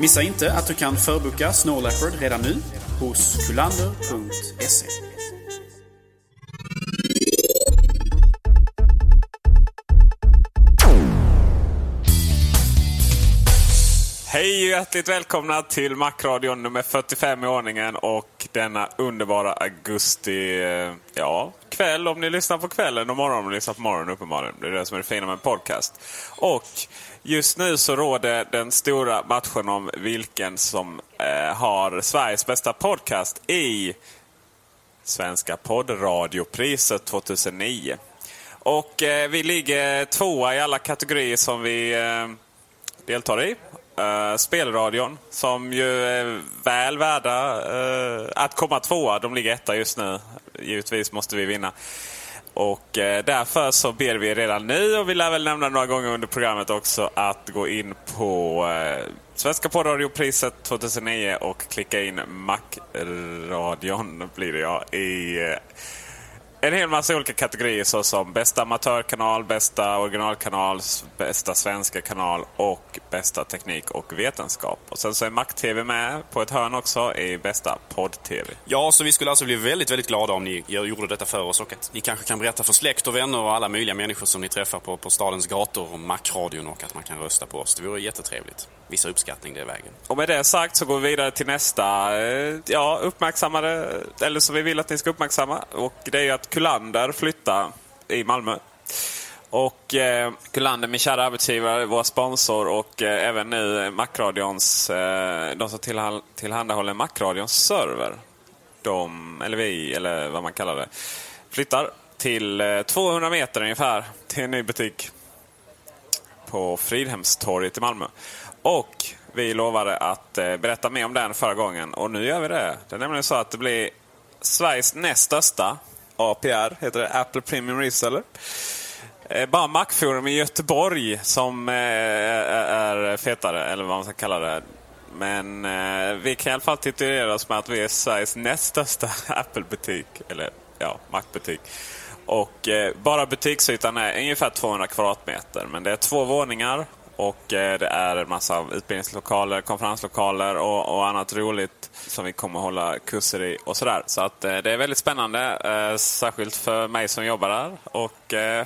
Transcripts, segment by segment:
Missa inte att du kan förboka Snow Leopard redan nu hos kulander.se. Hej och hjärtligt välkomna till Macradion nummer 45 i ordningen och denna underbara augusti, eh, ja, kväll om ni lyssnar på kvällen och morgon om ni lyssnar på morgonen uppenbarligen. Det är det som är det fina med en podcast. Och just nu så råder den stora matchen om vilken som eh, har Sveriges bästa podcast i Svenska poddradiopriset 2009. Och eh, vi ligger tvåa i alla kategorier som vi eh, deltar i. Eh, spelradion, som ju är väl värda eh, att komma tvåa. De ligger etta just nu. Givetvis måste vi vinna. Och eh, därför så ber vi redan nu, och vi lär väl nämna några gånger under programmet också, att gå in på eh, Svenska poddradiopriset 2009 och klicka in Mac-radion blir det ja, i eh, en hel massa olika kategorier såsom bästa amatörkanal, bästa originalkanal, bästa svenska kanal och bästa teknik och vetenskap. Och sen så är Mac-TV med på ett hörn också i bästa podd-TV. Ja, så vi skulle alltså bli väldigt, väldigt glada om ni gjorde detta för oss och att ni kanske kan berätta för släkt och vänner och alla möjliga människor som ni träffar på, på stadens gator om Mac-radion och att man kan rösta på oss. Det vore jättetrevligt. Visa uppskattning det vägen. Och med det sagt så går vi vidare till nästa ja, uppmärksammade, eller som vi vill att ni ska uppmärksamma. Och det är ju att Kullander flytta i Malmö. Och eh, Kullander, min kära arbetsgivare, vår sponsor och eh, även nu Macradions, eh, de som tillhandahåller Macradions server. De, eller vi, eller vad man kallar det, flyttar till eh, 200 meter ungefär till en ny butik på Fridhemstorget i Malmö. Och vi lovade att eh, berätta mer om den förra gången och nu gör vi det. Det är nämligen så att det blir Sveriges näst största APR, heter det, Apple Premium Reseller. Eh, bara Macforum i Göteborg som eh, är fetare, eller vad man ska kalla det. Men eh, vi kan i alla fall titulera oss med att vi är Sveriges näst största Apple-butik. Eller ja, Mac-butik. Och bara butiksytan är ungefär 200 kvadratmeter. Men det är två våningar och eh, det är en massa utbildningslokaler, konferenslokaler och, och, annat roligt som vi kommer hålla kurser i och sådär. Så att eh, det är väldigt spännande. Eh, särskilt för mig som jobbar där och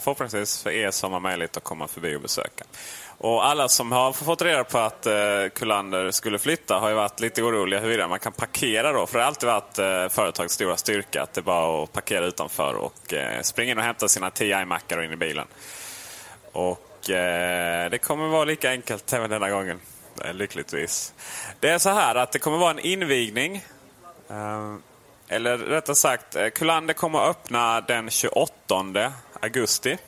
förhoppningsvis för er som har möjlighet att komma förbi och besöka. Och alla som har fått reda på att Kullander skulle flytta har ju varit lite oroliga huruvida man kan parkera då. För det har alltid varit företagets stora styrka att det är bara att parkera utanför och springa in och hämta sina 10 iMacar och in i bilen. Och eh, det kommer vara lika enkelt även denna gången. Eh, lyckligtvis. Det är så här att det kommer vara en invigning. Eh, eller rättare sagt, eh, Kullander kommer att öppna den 28 augusti.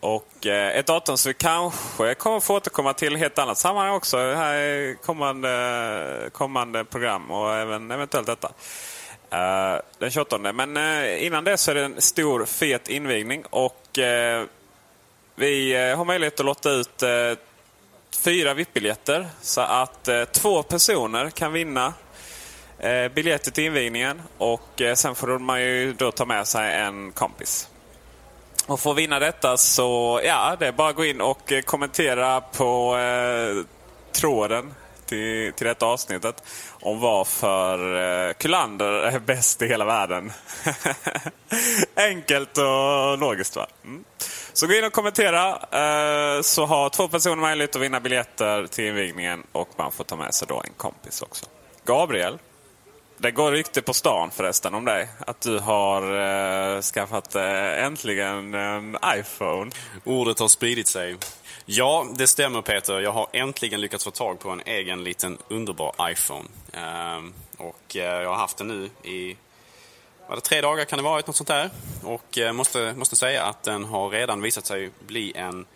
Och eh, ett datum som vi kanske kommer få återkomma till i ett helt annat sammanhang också. Här i kommande, kommande program och även eventuellt detta. Uh, den 28. Men uh, innan det så är det en stor fet invigning och uh, vi eh, har möjlighet att lotta ut eh, fyra VIP-biljetter. Så att eh, två personer kan vinna biljetter till invigningen och sen får man ju då ta med sig en kompis. Och för att vinna detta så, ja, det är bara att gå in och kommentera på tråden till, till detta avsnittet om varför eh, Kullander är bäst i hela världen. Enkelt och logiskt va? Mm. Så gå in och kommentera eh, så har två personer möjlighet att vinna biljetter till invigningen och man får ta med sig då en kompis också. Gabriel, det går rykte på stan förresten om dig. Att du har eh, skaffat eh, äntligen en iPhone. Ordet har spridit sig. Ja, det stämmer Peter. Jag har äntligen lyckats få tag på en egen liten underbar iPhone. Ehm, och eh, jag har haft den nu i var det tre dagar kan det varit, något sånt där. Och eh, måste, måste säga att den har redan visat sig bli en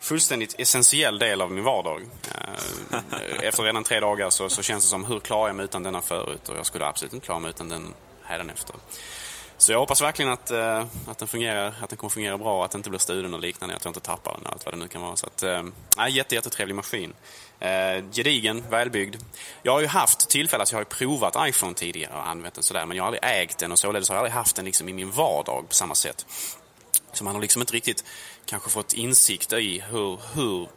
fullständigt essentiell del av min vardag. Eh, efter redan tre dagar så, så känns det som, hur klarar jag mig utan denna förut? Och jag skulle absolut inte klara mig utan den hädanefter. Så jag hoppas verkligen att, eh, att den fungerar, att den kommer fungera bra, att den inte blir stulen och liknande, att jag inte tappar den och allt vad det nu kan vara. Så att, uh, jätte, jättetrevlig maskin. Uh, gedigen, välbyggd. Jag har ju haft tillfälle, alltså jag har ju provat iPhone tidigare och använt den sådär, men jag har aldrig ägt den och således har jag aldrig haft den liksom i min vardag på samma sätt. Så man har liksom inte riktigt kanske fått insikt i hur, hur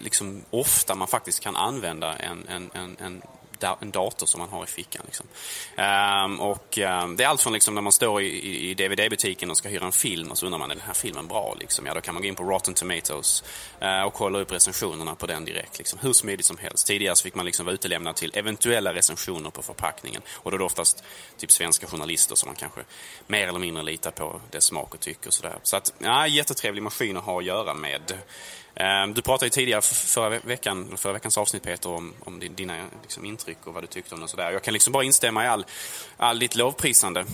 liksom ofta man faktiskt kan använda en, en, en, en en dator som man har i fickan. Liksom. Um, och um, Det är allt från liksom, när man står i, i, DVD-butiken och ska hyra en film och så undrar man, är den här filmen bra? Liksom? Ja, då kan man gå in på Rotten Tomatoes uh, och kolla upp recensionerna på den direkt. Liksom. Hur smidigt som helst. Tidigare så fick man liksom vara utelämnad till eventuella recensioner på förpackningen. Och då är det oftast typ svenska journalister som man kanske mer eller mindre litar på dess smak och tycke och sådär. Så att, ja, jättetrevlig maskin att ha att göra med. Ehm, du pratade ju tidigare förra, veckan, förra veckans avsnitt Peter om, om dina liksom, intryck och vad du tyckte om det. sådär. Jag kan liksom bara instämma i all, all ditt lovprisande.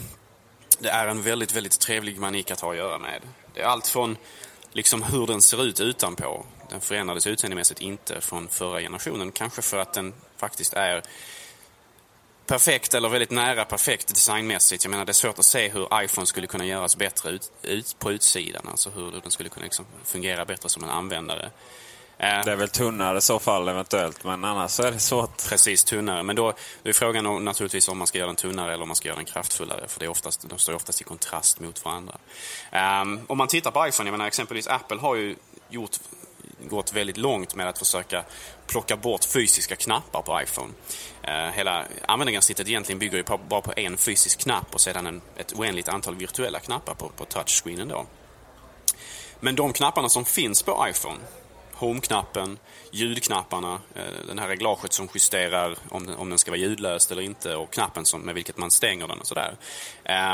Det är en väldigt, väldigt trevlig manik att ha att göra med. Det är allt från liksom hur den ser ut utanpå. Den förändrades utseendemässigt inte från förra generationen. Kanske för att den faktiskt är perfekt eller väldigt nära perfekt designmässigt. Jag menar det är svårt att se hur iPhone skulle kunna göras bättre ut, ut på utsidan. Alltså hur den skulle kunna liksom fungera bättre som en användare. Eh, det är väl tunnare i så fall eventuellt, men annars är det svårt. Precis, tunnare. Men då är frågan naturligtvis om man ska göra den tunnare eller om man ska göra den kraftfullare. För det är oftast, de står oftast i kontrast mot varandra. Um, om man tittar på iPhone, jag menar exempelvis Apple har ju gjort gått väldigt långt med att försöka plocka bort fysiska knappar på iPhone. Eh, hela användargränssnittet egentligen bygger ju på, bara på en fysisk knapp och sedan en, ett oändligt antal virtuella knappar på, på touchscreenen. Då. Men de knapparna som finns på iPhone Home-knappen, ljudknapparna, eh, den här reglaget som justerar om den, om den ska vara ljudlös eller inte och knappen som, med vilket man stänger den och sådär.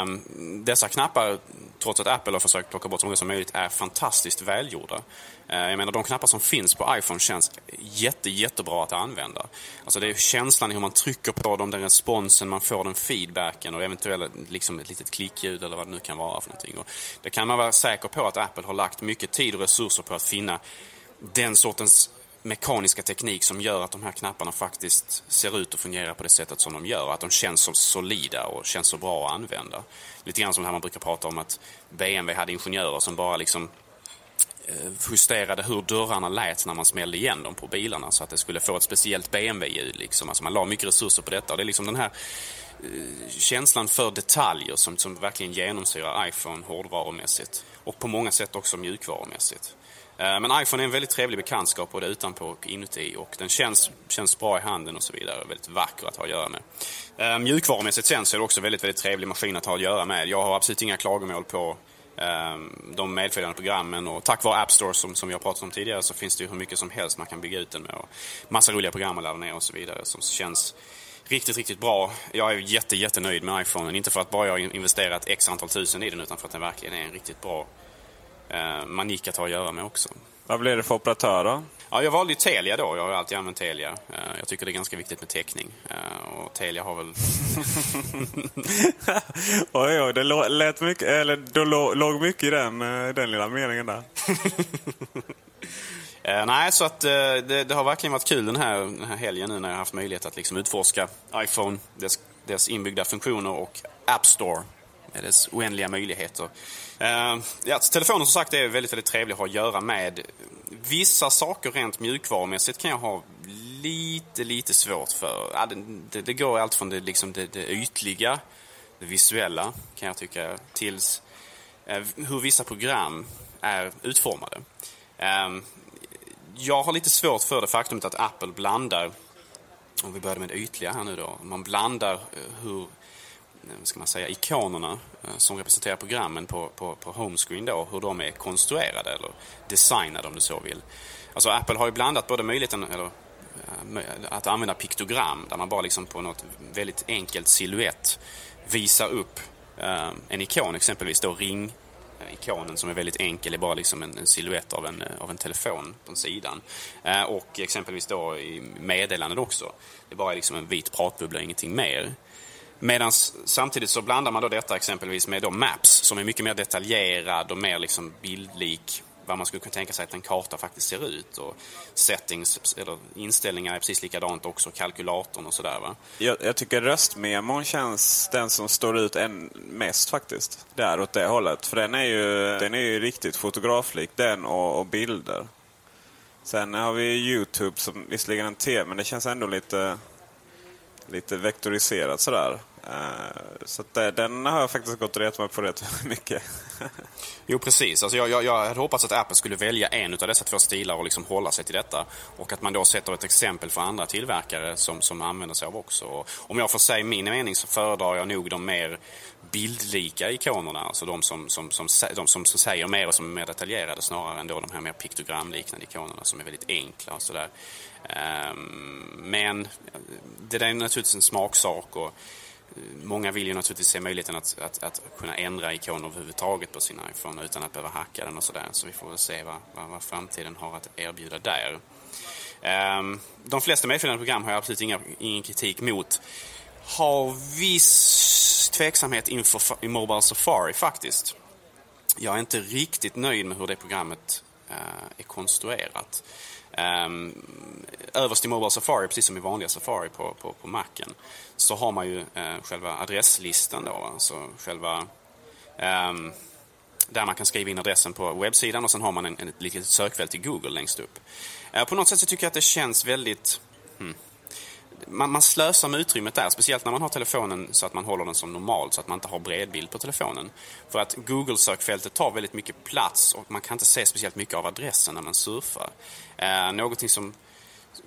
Um, dessa knappar, trots att Apple har försökt plocka bort så många som möjligt, är fantastiskt välgjorda. Eh, jag menar, de knappar som finns på iPhone känns jätte, jättebra att använda. Alltså det är känslan i hur man trycker på dem, den responsen man får, den feedbacken och eventuellt liksom ett litet klickljud eller vad det nu kan vara för någonting. Och det kan man vara säker på att Apple har lagt mycket tid och resurser på att finna den sortens mekaniska teknik som gör att de här knapparna faktiskt ser ut och fungerar på det sättet som de gör. Att de känns så solida och känns så bra att använda. Lite grann som det här man brukar prata om att BMW hade ingenjörer som bara liksom Eh, justerade hur dörrarna lät när man smällde igen dem på bilarna så att det skulle få ett speciellt BMW-ljud. Liksom. Alltså man la mycket resurser på detta. Och det är liksom den här eh, känslan för detaljer som, som verkligen genomsyrar iPhone hårdvarumässigt. Och på många sätt också mjukvarumässigt. Eh, men iPhone är en väldigt trevlig bekantskap både utanpå och inuti och den känns, känns bra i handen och så vidare. Väldigt vacker att ha att göra med. Mjukvarumässigt sen så är det också en väldigt, väldigt trevlig maskin att ha att göra med. Jag har absolut inga klagomål på Ehm, de medföljande programmen och tack vare App Store som, som vi har pratat om tidigare så finns det ju hur mycket som helst man kan bygga ut den med och massa roliga program att ladda ner och så vidare som känns riktigt, riktigt bra. Jag är jätte, jättenöjd med iPhonen. Inte för att bara jag har investerat x antal tusen i den utan för att den verkligen är en riktigt bra eh, manik att ha att göra med också. Vad blir det för operatör då? Ja, jag valde ju Telia då. Jag har alltid använt Telia. Eh, jag tycker det är ganska viktigt med täckning. Eh, och Telia har väl... oj, oj, det lät mycket, eller det låg mycket i den, den lilla meningen där. nej, så att det, det, har verkligen varit kul den här, den här helgen nu när jag haft möjlighet att liksom utforska iPhone, dess, dess inbyggda funktioner och App Store med dess oändliga möjligheter. Uh, ja, alltså, telefonen som sagt är väldigt, väldigt trevlig att ha att göra med. Vissa saker rent mjukvarumässigt kan jag ha lite, lite svårt för. Ja, det, det, det går allt från det, liksom det, det ytliga, det visuella kan jag tycka, tills uh, hur vissa program är utformade. Uh, jag har lite svårt för det faktumet att Apple blandar, om vi börjar med det ytliga här nu då, man blandar eh, hur Eh, ska man säga, ikonerna eh, som representerar programmen på, på, på homescreen då, hur de är konstruerade eller designade om du så vill. Alltså Apple har ju blandat både möjligheten eller, eh, att använda piktogram där man bara liksom på något väldigt enkelt siluett visar upp en ikon, exempelvis då ring ikonen som är väldigt enkel är bara liksom en, en siluett av en, av en telefon på sidan. Eh, och exempelvis då i meddelanden också. Det är bara liksom en vit pratbubbla, ingenting mer. Medan samtidigt så blandar man då detta exempelvis med då Maps som är mycket mer detaljerad och mer liksom bildlik vad man skulle kunna tänka sig att en karta faktiskt ser ut. Och settings, eller inställningar är precis likadant också, kalkylatorn och sådär va. Jag, jag tycker röstmemon känns den som står ut än mest faktiskt. Där åt det hållet. För den är ju, den är ju riktigt fotograflik den och, och bilder. Sen har vi Youtube som visserligen är en tv men det känns ändå lite lite vektoriserat sådär. Uh, så eh, den har jag faktiskt gått och retat mig på rätt mycket. jo, precis. Alltså jag, jag, jag hade hoppats att Apple skulle välja en av dessa två stilar och liksom hålla sig till detta. Och att man då sätter ett exempel för andra tillverkare som, som använder sig av också. Och om jag får säga min mening så föredrar jag nog de mer bildlika ikonerna. Alltså de som, som, som, de som, som säger mer och som är mer detaljerade snarare än då de här mer piktogramliknande ikonerna som är väldigt enkla och sådär. Ehm, men det där är naturligtvis en smaksak och många vill ju naturligtvis se möjligheten att, att, att kunna ändra ikoner överhuvudtaget på sin iPhone utan att behöva hacka den och sådär. Så vi får väl se vad, vad, vad framtiden har att erbjuda där. Um, de flesta medföljande program har jag absolut inga, ingen kritik mot. Har viss tveksamhet inför i Mobile Safari faktiskt. Jag är inte riktigt nöjd med hur det programmet uh, är konstruerat. Um, överst i Mobile Safari, precis som i vanliga Safari på, på, på Macen, så har man ju eh, själva adresslistan då, alltså själva eh, där man kan skriva in adressen på webbsidan och sen har man en, en, ett litet sökfält i Google längst upp. Eh, på något sätt så tycker jag att det känns väldigt... Hmm, man, man slösar med utrymmet där, speciellt när man har telefonen så att man håller den som normalt, så att man inte har bredbild på telefonen. För att Google-sökfältet tar väldigt mycket plats och man kan inte se speciellt mycket av adressen när man surfar. Eh, någonting som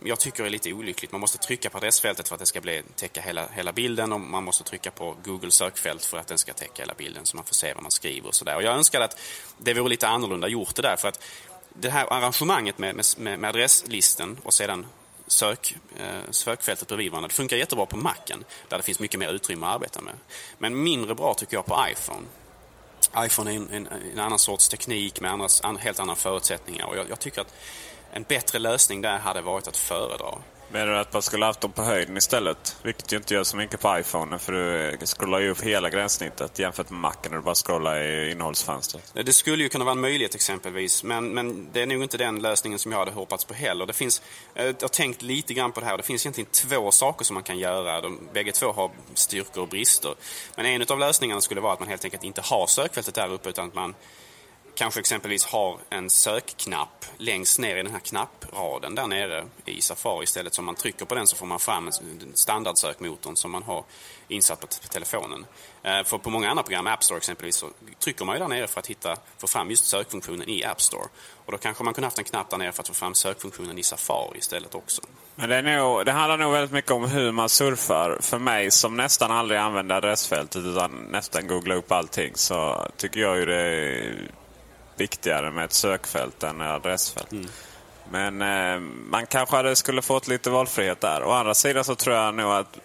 jag tycker är lite olyckligt. Man måste trycka på adressfältet för att det ska bli, täcka hela, hela bilden och man måste trycka på Google sökfält för att den ska täcka hela bilden så man får se vad man skriver och sådär. Och jag önskar att det vore lite annorlunda gjort det där för att det här arrangemanget med, med, med adresslisten och sedan sök, eh, sökfältet bredvid varandra. Det funkar jättebra på Macen där det finns mycket mer utrymme att arbeta med. Men mindre bra tycker jag på iPhone. iPhone är en, en, en annan sorts teknik med andras, an, helt andra förutsättningar och jag, jag tycker att en bättre lösning där hade varit att föredra. Menar du att man skulle haft dem på höjden istället? Vilket ju inte gör så mycket på iPhone för du scrollar ju upp hela gränssnittet jämfört med Macen när du bara scrollar i innehållsfönstret. Det skulle ju kunna vara en möjlighet exempelvis men, men det är nog inte den lösningen som jag hade hoppats på heller. Det finns, eh, jag har tänkt lite grann på det här det finns egentligen två saker som man kan göra. De, bägge två har styrkor och brister. Men en av lösningarna skulle vara att man helt enkelt inte har sökfältet där uppe utan att man kanske exempelvis har en sökknapp längst ner i den här knappraden där nere i Safari istället. Så om man trycker på den så får man fram standardsökmotorn som man har insatt på telefonen. Eh, för på många andra program, App Store exempelvis, så trycker man ju där nere för att hitta, få fram just sökfunktionen i App Store. Och då kanske man kunde haft en knapp där nere för att få fram sökfunktionen i Safari istället också. Men det, är nog, det handlar nog väldigt mycket om hur man surfar. För mig som nästan aldrig använder adressfältet utan nästan googlar upp allting så tycker jag ju det är viktigare med ett sökfält än ett adressfält. Mm. Men eh, man kanske hade skulle fått lite valfrihet där. Å andra sidan så tror jag nog att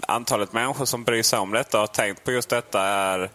antalet människor som bryr sig om detta och har tänkt på just detta är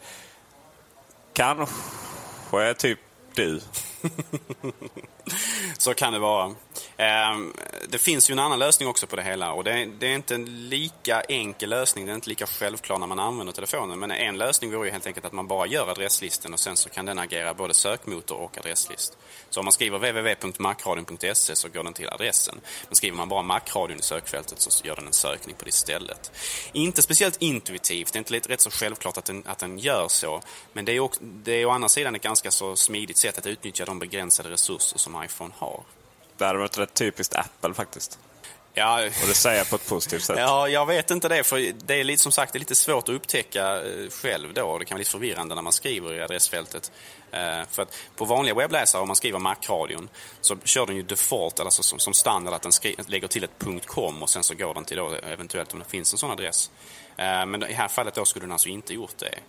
kanske typ du. Så kan det vara. Ehm, det finns ju en annan lösning också på det hela och det är, inte en lika enkel lösning. Det är inte lika självklar när man använder telefonen. Men en lösning vore ju helt enkelt att man bara gör adresslisten och sen så kan den agera både sökmotor och adresslist. Så om man skriver www.macradion.se så går den till adressen. Men skriver man bara Macradion i sökfältet så gör den en sökning på det stället. Inte speciellt intuitivt, det är inte rätt så självklart att den, att den gör så. Men det är, också, det är å andra sidan ett ganska så smidigt sätt att utnyttja de begränsade resurser som iPhone har. Däremot rätt typiskt Apple faktiskt. Ja, och det säger jag på ett positivt sätt. Ja, jag vet inte det. För det är lite, som sagt det är lite svårt att upptäcka eh, själv då. Det kan bli lite förvirrande när man skriver i adressfältet. Eh, för att på vanliga webbläsare, om man skriver Mac-radion, så kör den ju default, alltså som, som standard, att den lägger till ett .com och sen så går den till då, eventuellt om det finns en sån adress. Eh, men i det här fallet då skulle den alltså inte gjort det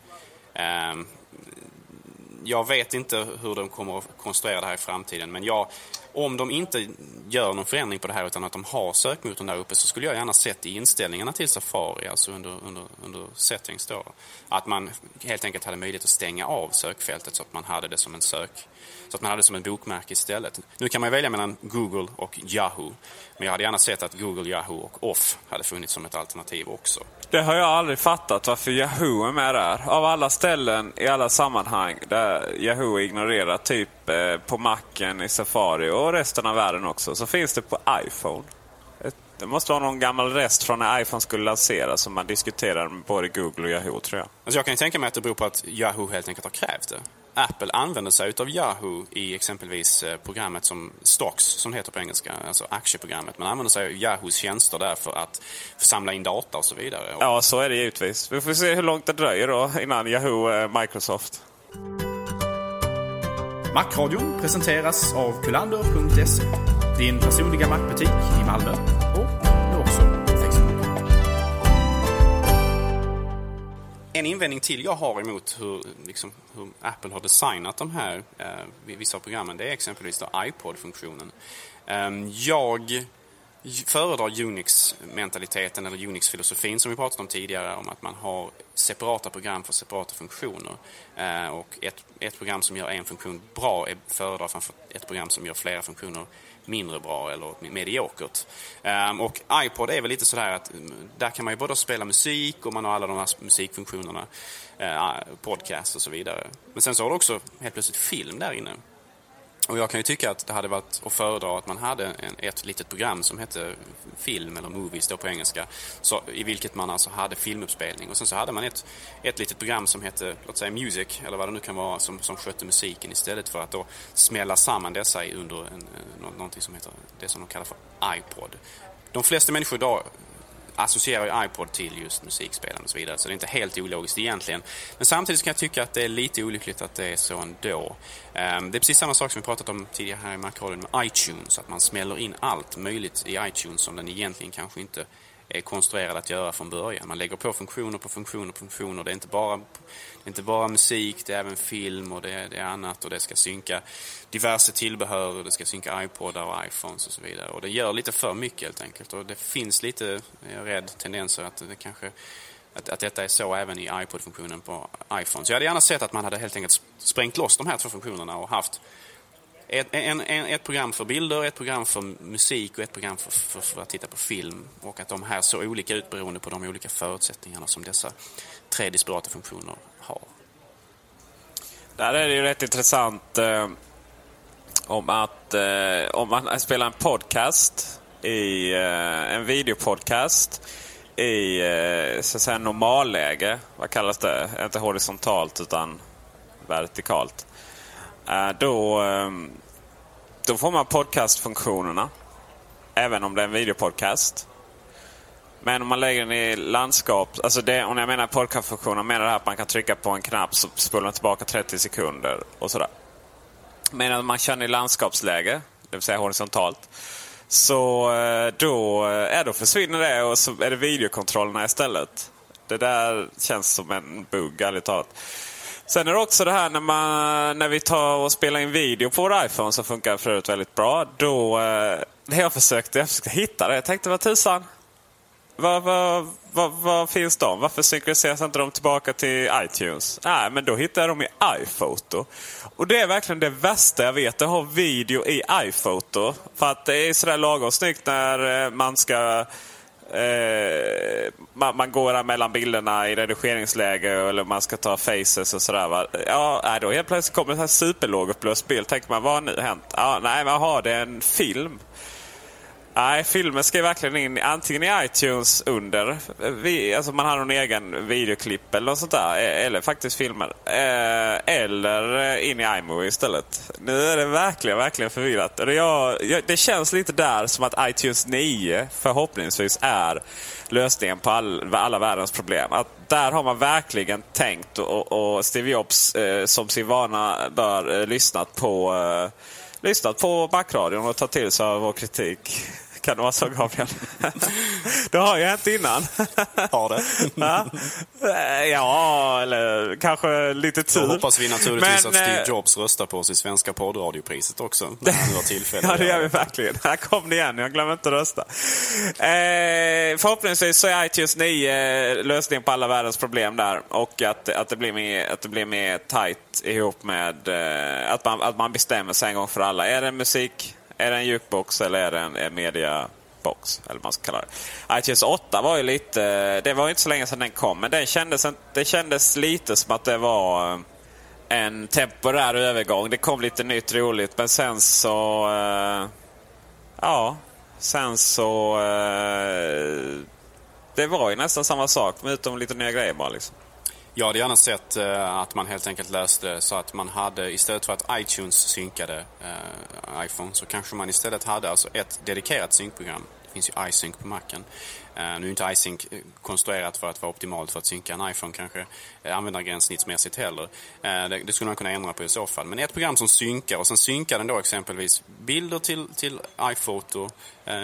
jag vet inte hur de kommer att konstruera det här i framtiden. Men jag, om de inte gör någon förändring på det här utan att de har sökmotorn där uppe så skulle jag gärna sett i inställningarna till Safari, alltså under, under, under settings då, att man helt enkelt hade möjlighet att stänga av sökfältet så att man hade det som en sök så att man hade det som en bokmärke istället. Nu kan man välja mellan Google och Yahoo. Men jag hade gärna sett att Google, Yahoo och Off hade funnits som ett alternativ också. Det har jag aldrig fattat varför Yahoo är med där. Av alla ställen i alla sammanhang där Yahoo ignorerar, typ eh, på Macen i Safari och resten av världen också, så finns det på iPhone. Det måste vara någon gammal rest från när iPhone skulle lanseras som man diskuterar med både Google och Yahoo tror jag. Alltså jag kan tänka mig att det beror på att Yahoo helt enkelt har krävt det. Apple använder sig av Yahoo i exempelvis eh, programmet som Stocks, som heter på engelska, alltså aktieprogrammet. Man använder sig av Yahoos tjänster där för att samla in data och så vidare. Ja, så är det givetvis. Vi får se hur långt det dröjer då innan Yahoo är eh, Microsoft. Macradion presenteras av kulander.se. Din personliga Macbutik i Malmö En invändning till jag har emot hur, liksom, hur Apple har designat de här eh, vissa av programmen, det är exempelvis iPod-funktionen. Eh, jag föredrar Unix-mentaliteten eller Unix-filosofin som vi pratat om tidigare om att man har separata program för separata funktioner. Eh, och ett, ett program som gör en funktion bra är föredrar framför ett program som gör flera funktioner mindre bra eller mediokert. Um, och iPod är väl lite sådär att mm, där kan man ju både spela musik och man har alla de här musikfunktionerna, eh, uh, podcast och så vidare. Men sen så har du också helt plötsligt film där inne. Och jag kan ju tycka att det hade varit att föredra att man hade en, ett litet program som hette film eller movies då på engelska. Så, I vilket man alltså hade filmuppspelning. Och sen så hade man ett, ett litet program som hette, låt säga music, eller vad det nu kan vara, som, som skötte musiken istället för att då smälla samman dessa under en, någonting som heter, det som de kallar för iPod. De flesta människor idag associerar ju iPod till just musikspelande och så vidare. Så det är inte helt ologiskt egentligen. Men samtidigt kan jag tycka att det är lite olyckligt att det är så ändå. Ehm, det är precis samma sak som vi pratat om tidigare här i Macradion med iTunes. Att man smäller in allt möjligt i iTunes som den egentligen kanske inte är konstruerad att göra från början. Man lägger på funktioner på funktioner på funktioner. Det är inte bara, det är inte bara musik, det är även film och det det är annat och det ska synka diverse tillbehör, det ska synka iPodar och iPhones och så vidare. Och det gör lite för mycket helt enkelt. Och det finns lite, jag är rädd, tendenser att det kanske att, att detta är så även i iPod-funktionen på iPhone. Så jag hade gärna sett att man hade helt enkelt sprängt loss de här två funktionerna och haft ett, en, en, ett program för bilder, ett program för musik och ett program för, för, för, att titta på film. Och att de här såg olika ut beroende på de olika förutsättningarna som dessa tre disparata funktioner har. Där är det ju rätt intressant eh, om att eh, om man spelar en podcast, i eh, en videopodcast i eh, så att säga, normalläge. Vad kallas det? Inte horisontalt utan vertikalt. Eh, då, ehm, då får man podcastfunktionerna. Även om det är en videopodcast. Men om man lägger den i landskap, alltså det, om jag menar podcastfunktionen, menar det här att man kan trycka på en knapp så spolar den tillbaka 30 sekunder och sådär. Men om man kör den i landskapsläge, det vill säga horisontalt, så eh, då, eh, ja, då försvinner det och så är det videokontrollerna istället. Det där känns som en bugg, ärligt talat. Sen är det också det här när, man, när vi tar och spelar in video på vår iPhone som funkar förut väldigt bra. Då, eh, jag försökte, jag försökte hitta det. Jag tänkte vad tusan. Vad, vad, vad, vad finns de? Varför synkroniseras inte de tillbaka till iTunes? Nej, men då hittar jag dem i iPhoto. Och det är verkligen det värsta jag vet, att ha video i iPhoto. För att det är sådär lagom snyggt när eh, man ska Eh, man, man, går mellan bilderna i redigeringsläge eller man ska ta faces och sådär. Va? Ja, då helt plötsligt kommer en superlågupplöst bild. Tänker man, vad har nu hänt? Ja, nej, men aha, det är en film. Nej, filmen ska verkligen in antingen i iTunes under. Vi, alltså man har någon egen videoklipp eller något sånt där. E- eller faktiskt filmer. Eh, eller eh, in i iMovie istället. Nu är det verkligen, verkligen förvirrat. Det, jag, jag, det känns lite där som att iTunes 9 förhoppningsvis är lösningen på all, alla världens problem. Att där har man verkligen tänkt och, och Steve Jobs eh, som sin vana bör eh, lyssnat på eh, lyssnat på Backradion och tagit till sig av vår kritik. Kan det vara så Gabriel? det har ju hänt innan. Har det? ja, eller kanske lite tur. Då hoppas vi naturligtvis Men, att Steve eh, Jobs röstar på oss i Svenska poddradiopriset också. När han har tillfälle. ja, det gör vi verkligen. Här kom det igen. Jag glömmer inte att rösta. Eh, förhoppningsvis så är iTunes 9 lösningen på alla världens problem där. Och att, att, det, blir mer, att det blir mer tight ihop med eh, att, man, att man bestämmer sig en gång för alla. Är det musik är det en jukebox eller är det en, en mediabox? Eller vad man ska kalla det. iTunes 8 var ju lite... Det var inte så länge sedan den kom, men den kändes, det kändes lite som att det var eh, en temporär övergång. Det kom lite nytt roligt, men sen så... Eh, ja, sen så... Eh, det var ju nästan samma sak, utom lite nya grejer bara. Liksom. Jag hade gärna sett eh, att man helt enkelt löste så att man hade istället för att iTunes synkade eh, iPhone så kanske man istället hade alltså ett dedikerat synkprogram. Det finns ju iSync på Macen. Eh, nu är inte iSync konstruerat för att vara optimalt för att synka en iPhone kanske uh, användargränssnittsmässigt heller. Det, det, skulle man kunna ändra på i så fall. Men ett program som synkar och sen synkar den då exempelvis bilder till, till iPhoto,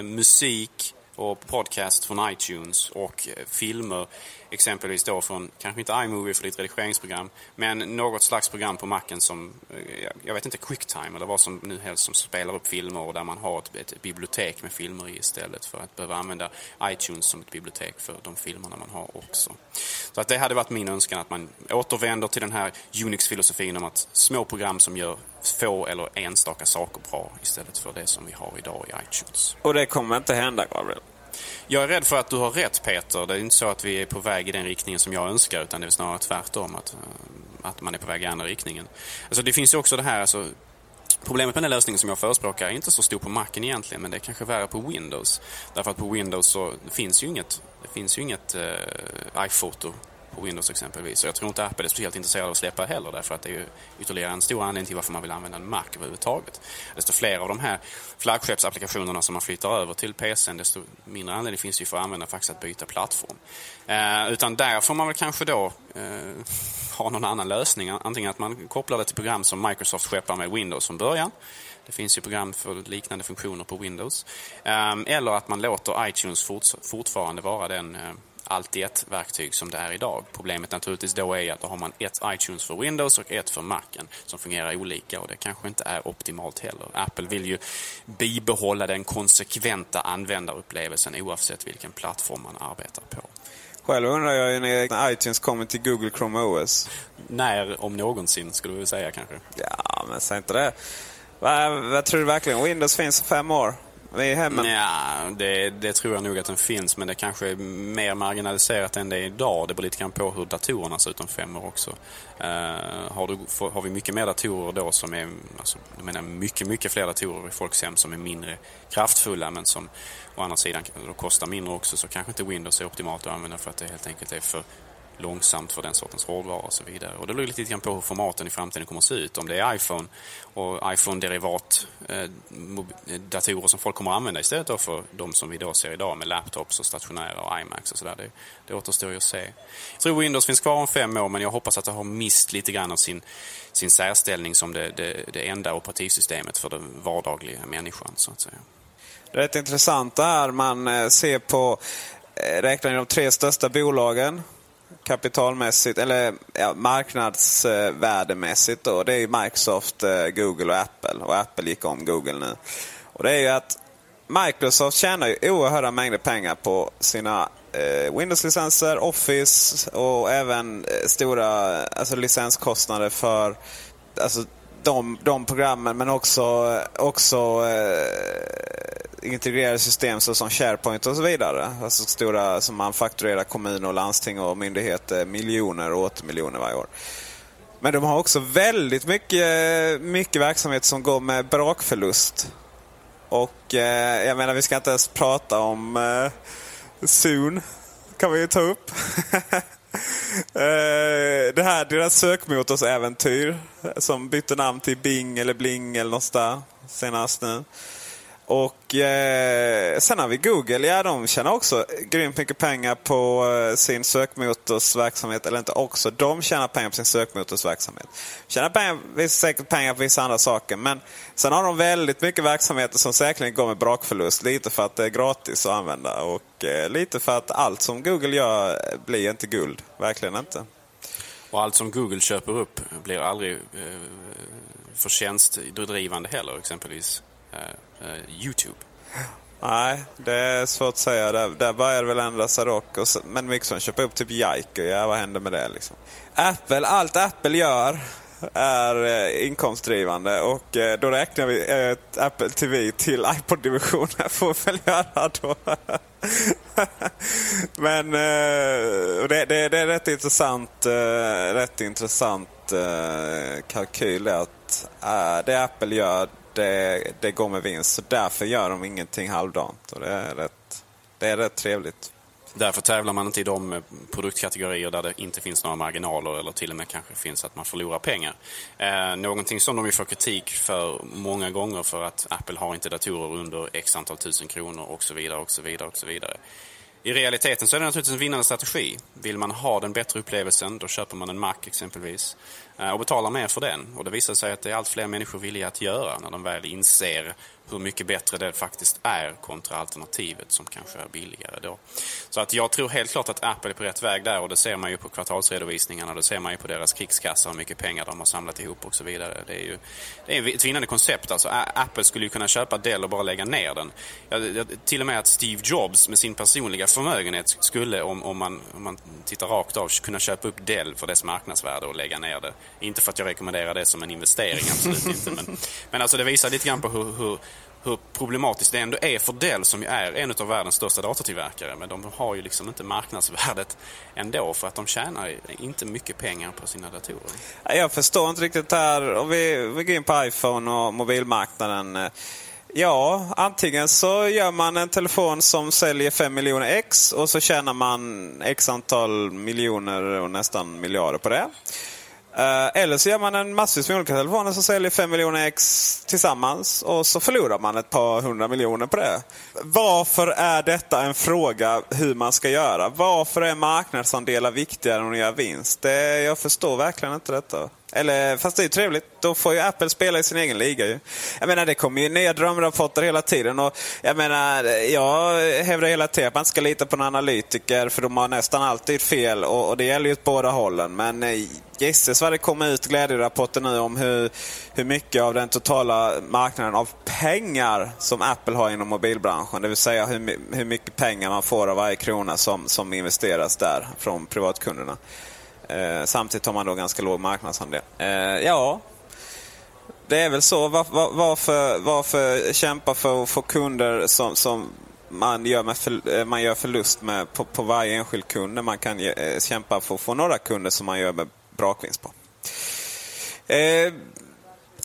musik, och podcast från iTunes och eh, filmer exempelvis då från, kanske inte iMovie för ditt redigeringsprogram, men något slags program på macken som, eh, jag vet inte, Quicktime eller vad som nu helst som spelar upp filmer och där man har ett, ett bibliotek med filmer i istället för att behöva använda iTunes som ett bibliotek för de filmerna man har också. Så att det hade varit min önskan att man återvänder till den här Unix-filosofin om att små program som gör få eller enstaka saker bra istället för det som vi har idag i iTunes. Och det kommer inte hända, Gabriel? Jag är rädd för att du har rätt Peter. Det är inte så att vi är på väg i den riktningen som jag önskar utan det är snarare tvärtom. Att, eh, att man är på väg i andra riktningen. Alltså det finns ju också det här, alltså, Problemet med den lösningen som jag förespråkar är inte så stor på Macen egentligen, men det är kanske värre på Windows. Därför att på Windows så finns ju inget, det finns ju inget eh, iPhoto på Windows exempelvis. Och jag tror inte Apple är speciellt intresserad av att släppa heller därför att det är ju ytterligare en stor anledning till varför man vill använda en Mac överhuvudtaget. Desto fler av de här flaggskeppsapplikationerna som man flyttar över till PCn desto mindre anledning finns det ju för användaren faktiskt att byta plattform. Eh, utan där får man väl kanske då eh, ha någon annan lösning. Antingen att man kopplar det till program som Microsoft skeppar med Windows från början. Det finns ju program för liknande funktioner på Windows. Eh, eller att man låter iTunes fortfarande vara den eh, allt i ett verktyg som det är idag. Problemet naturligtvis då är att då har man ett iTunes för Windows och ett för Macen som fungerar olika och det kanske inte är optimalt heller. Apple vill ju bibehålla den konsekventa användarupplevelsen oavsett vilken plattform man arbetar på. Själv undrar jag ju när iTunes kommer till Google Chrome OS. När, om någonsin, skulle du säga kanske? Ja, men säg inte det. Vad, vad tror du verkligen? Windows finns i fem år? I hemmen? Ja, det, det, tror jag nog att den finns, men det kanske är mer marginaliserat än det är idag. Det beror lite grann på hur datorerna ser ut om fem år också. Uh, har, du, har, vi mycket mer datorer då som är, alltså, jag menar mycket, mycket fler datorer i folks hem som är mindre kraftfulla men som å andra sidan kostar mindre också så kanske inte Windows är optimalt att använda för att det helt enkelt är för långsamt för den sortens hårdvara och så vidare. Och det beror lite grann på hur formaten i framtiden kommer att se ut. Om det är iPhone och iPhone-derivat eh, eh datorer som folk kommer att använda istället för de som vi då ser idag med laptops och stationära och iMacs och sådär. Det, det återstår ju att se. Jag tror Windows finns kvar om fem år men jag hoppas att det har mist lite grann av sin, sin särställning som det, det, det enda operativsystemet för den vardagliga människan så att säga. Det är rätt intressant det här man eh, ser på eh, räknar ni de tre största bolagen kapitalmässigt, eller ja, marknadsvärdemässigt då, det är Microsoft, eh, Google och Apple. Och Apple gick om Google nu. Och det är ju att Microsoft tjänar ju oerhörda mängder pengar på sina eh, Windows-licenser, Office och även eh, stora alltså, licenskostnader för alltså, de, de programmen men också, också eh, integrerade system såsom SharePoint och så vidare. Alltså stora som man fakturerar kommuner och landsting och myndigheter eh, miljoner och åter miljoner varje år. Men de har också väldigt mycket, mycket verksamhet som går med brakförlust. Och eh, jag menar, vi ska inte ens prata om eh, Zoom. kan vi ju ta upp. Eh, det här, deras sökmotorsäventyr som bytte namn till Bing eller Bling eller något där senast nu. Och eh, sen har vi Google. Ja, de tjänar också grymt mycket pengar på eh, sin sökmotorsverksamhet. Eller inte också, de tjänar pengar på sin sökmotorsverksamhet. Tjänar pengar, säkert pengar på vissa andra saker. Men sen har de väldigt mycket verksamheter som säkerligen går med brakförlust. Lite för att det är gratis att använda och eh, lite för att allt som Google gör blir inte guld. Verkligen inte. Och allt som Google köper upp blir aldrig eh, förtjänstdrivande heller, exempelvis Eh, eh, Youtube. Nej, det är svårt att säga. Där, där börjar det väl ändra sig dock. Och så, men Mixon köper upp typ Jike. Ja, vad händer med det liksom? Apple, allt Apple gör är eh, inkomstdrivande och eh, då räknar vi eh, Apple TV till iPod-divisionen. får vi väl göra då. Men eh, det, det, det, är rätt intressant, eh, rätt intressant eh, kalkyl att eh, det Apple gör det, det går med vinst. Så därför gör de ingenting halvdant. Och det, är rätt, det är rätt trevligt. Därför tävlar man inte i de produktkategorier där det inte finns några marginaler eller till och med kanske finns att man förlorar pengar. Eh, någonting som de ju får kritik för många gånger för att Apple har inte datorer under x antal tusen kronor och så vidare och så vidare och så vidare. I realiteten så är det naturligtvis en vinnande strategi. Vill man ha den bättre upplevelsen, då köper man en Mac exempelvis Eh, och betalar mer för den. Och det visar sig att det är allt fler människor villiga att göra när de väl inser hur mycket bättre det faktiskt är kontra alternativet som kanske är billigare då. Så att jag tror helt klart att Apple är på rätt väg där och det ser man ju på kvartalsredovisningarna, det ser man ju på deras krigskassa, hur mycket pengar de har samlat ihop och så vidare. Det är ju det är ett vinnande koncept. Alltså, Apple skulle ju kunna köpa Dell och bara lägga ner den. Till och med att Steve Jobs med sin personliga förmögenhet skulle, om, om, man, om man tittar rakt av, kunna köpa upp Dell för dess marknadsvärde och lägga ner det. Inte för att jag rekommenderar det som en investering, absolut inte. Men, men alltså det visar lite grann på hur, hur hur problematiskt det ändå är för Dell som ju är en av världens största datortillverkare. Men de har ju liksom inte marknadsvärdet ändå för att de tjänar inte mycket pengar på sina datorer. Jag förstår inte riktigt det här. Om vi, vi går in på iPhone och mobilmarknaden. Ja, antingen så gör man en telefon som säljer 5 miljoner ex och så tjänar man X antal miljoner och nästan miljarder på det. Uh, eller så gör man en massvis med olika telefoner som säljer 5 miljoner ex tillsammans och så förlorar man ett par hundra miljoner på det. Varför är detta en fråga hur man ska göra? Varför är marknadsandelar viktigare än att göra vinst? Det, jag förstår verkligen inte detta. Eller, fast det är ju trevligt. Då får ju Apple spela i sin egen liga ju. Jag menar, det kommer ju nya drömrapporter hela tiden. Och jag menar, jag hävdar hela tiden att man ska lita på en analytiker för de har nästan alltid fel. Och, och det gäller ju åt båda hållen. Men eh, jisses gisses vad det kommer ut glädjerapporter nu om hur, hur mycket av den totala marknaden av pengar som Apple har inom mobilbranschen. Det vill säga hur, hur mycket pengar man får av varje krona som, som investeras där från privatkunderna. Eh, samtidigt har man då ganska låg marknadsandel. Eh, ja, det är väl så. Var, var, varför, varför kämpa för att få kunder som, som man, gör med för, eh, man gör förlust med på, på varje enskild kund när man kan ge, eh, kämpa för att få några kunder som man gör med brakvinst på. Eh,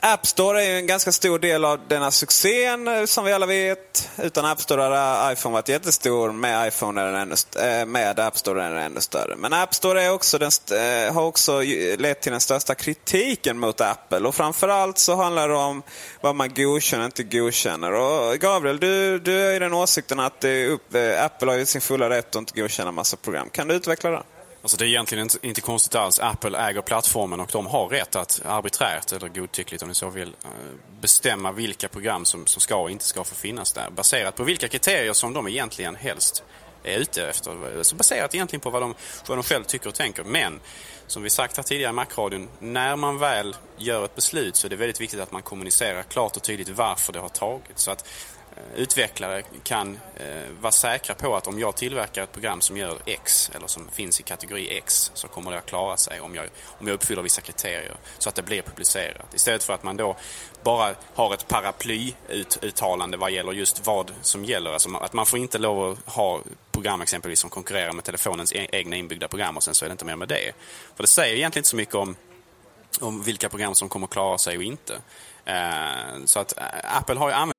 App Store är ju en ganska stor del av denna succén eh, som vi alla vet. Utan App Store hade iPhone varit jättestor. Med iPhone är den ännu, eh, med App Store är den ännu större. Men App Store är också den, eh, har också lett till den största kritiken mot Apple. Och framförallt så handlar det om vad man godkänner och inte godkänner. Och Gabriel, du, du är ju den åsikten att upp, Apple har ju sin fulla rätt att inte godkänna massa program. Kan du utveckla det? Alltså det är egentligen inte, inte konstigt alls. Apple äger plattformen och de har rätt att arbiträrt, eller godtyckligt om ni så vill, eh, bestämma vilka program som, som ska och inte ska få finnas där. Baserat på vilka kriterier som de egentligen helst är ute efter. Alltså baserat egentligen på vad de, vad de själv tycker och tänker. Men som vi sagt här tidigare i Macradion, när man väl gör ett beslut så är det väldigt viktigt att man kommunicerar klart och tydligt varför det har tagits. Så att utvecklare kan eh, vara säkra på att om jag tillverkar ett program som gör X eller som finns i kategori X så kommer det att klara sig om jag, om jag uppfyller vissa kriterier så att det blir publicerat. Istället för att man då bara har ett paraplyuttalande vad gäller just vad som gäller. Alltså att man får inte lov att ha program exempelvis som konkurrerar med telefonens e-, egna inbyggda program och sen så är det inte mer med det. För det säger egentligen inte så mycket om, om vilka program som kommer att klara sig och inte. Eh, så att eh, Apple har ju använt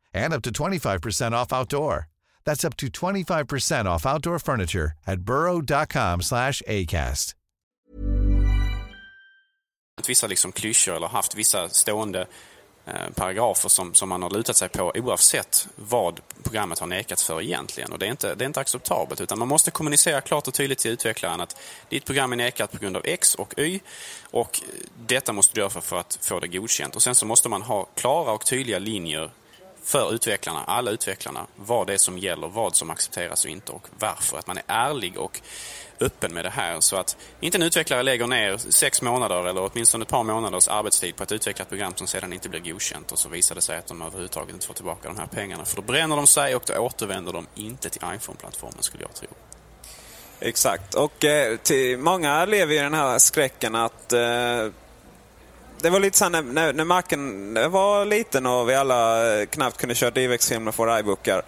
and up to 25% off outdoor. That's up to 25% off outdoor furniture at burrow.com slash ACAST. Vissa liksom klyschor eller haft vissa stående eh, paragrafer som, som man har lutat sig på oavsett vad programmet har nekats för egentligen. Och det är, inte, det är inte acceptabelt utan man måste kommunicera klart och tydligt till utvecklaren att ditt program är nekat på grund av X och Y och detta måste du göra för att få det godkänt. Och sen så måste man ha klara och tydliga linjer för utvecklarna, alla utvecklarna, vad det är som gäller, vad som accepteras och inte och varför. Att man är ärlig och öppen med det här så att inte en utvecklare lägger ner sex månader eller åtminstone ett par månaders arbetstid på att utveckla ett program som sedan inte blir godkänt och så visar det sig att de överhuvudtaget inte får tillbaka de här pengarna. För då bränner de sig och då återvänder de inte till iPhone-plattformen skulle jag tro. Exakt. Och eh, till många lever i den här skräcken att eh, det var lite så när, när, när marken var liten och vi alla eh, knappt kunde köra DivX-filmer för iBookar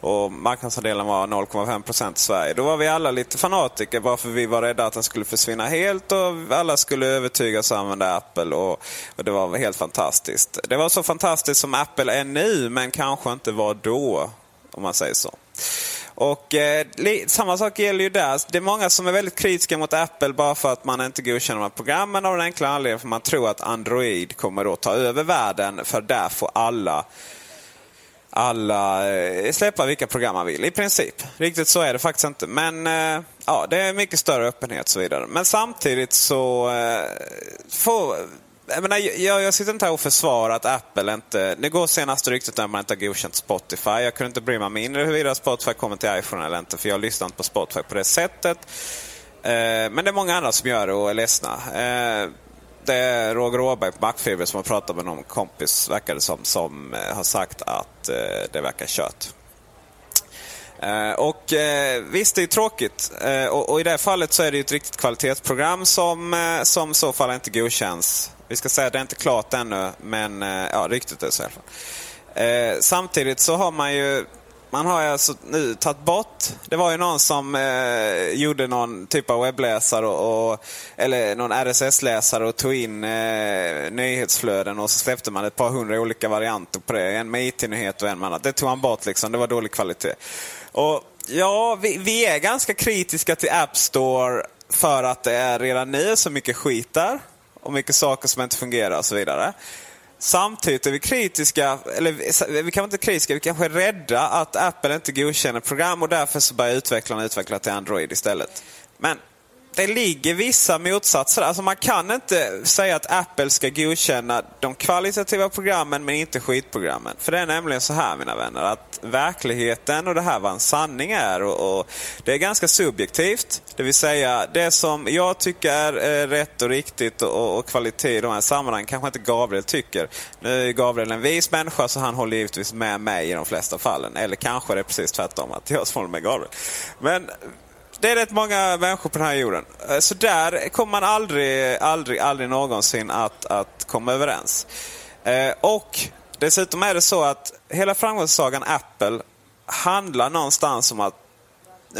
och marknadsandelen var 0,5 i Sverige. Då var vi alla lite fanatiker varför vi var rädda att den skulle försvinna helt och alla skulle övertygas att använda Apple och, och det var helt fantastiskt. Det var så fantastiskt som Apple är nu men kanske inte var då, om man säger så. Och eh, Samma sak gäller ju där. Det är många som är väldigt kritiska mot Apple bara för att man inte godkänner de här programmen av den enkla anledningen för man tror att Android kommer då ta över världen för där får alla alla eh, släppa vilka program man vill i princip. Riktigt så är det faktiskt inte. Men eh, ja, det är mycket större öppenhet och så vidare. Men samtidigt så eh, får jag, menar, jag, jag sitter inte här och försvarar att Apple inte... Det går senaste ryktet när man inte har godkänt Spotify. Jag kunde inte bry mig mindre huruvida Spotify kommer till iPhone eller inte. För jag lyssnar inte på Spotify på det sättet. Eh, men det är många andra som gör det och är ledsna. Eh, det är Roger Åberg på Macfiber som har pratat med någon kompis, verkar det som, som eh, har sagt att eh, det verkar kört. Eh, och eh, visst, det är tråkigt. Eh, och, och, i det här fallet så är det ju ett riktigt kvalitetsprogram som, som i så fall inte godkänns. Vi ska säga att det är inte klart ännu, men ja, ryktet är så i alla fall. samtidigt så har man ju man har alltså nu tagit bort, det var ju någon som eh, gjorde någon typ av webbläsare och, och eller någon RSS-läsare och tog in eh, nyhetsflöden och så släppte man ett par hundra olika varianter på det. En med IT-nyhet och en med annat. Det tog man bort liksom, det var dålig kvalitet. Och ja, vi, vi är ganska kritiska till App Store för att det är redan nu så mycket skit där. Och mycket saker som inte fungerar och så vidare. Samtidigt är vi kritiska, eller vi kanske inte kritiska, vi kanske är rädda att Apple inte godkänner program och därför så börjar utvecklarna utveckla till Android istället. Men det ligger vissa motsatser. Alltså man kan inte säga att Apple ska godkänna de kvalitativa programmen men inte skitprogrammen. För det är nämligen så här mina vänner att verkligheten och det här vad en sanning är och, och det är ganska subjektivt. Det vill säga det som jag tycker är eh, rätt och riktigt och, och, kvalitet i de här sammanhangen kanske inte Gabriel tycker. Nu är Gabriel en vis människa så han håller givetvis med mig i de flesta fallen. Eller kanske det är precis tvärtom att jag håller med Gabriel. Men det är rätt många människor på den här jorden. Eh, så där kommer man aldrig, aldrig, aldrig någonsin att, att komma överens. Eh, och dessutom är det så att hela framgångssagan Apple handlar någonstans om att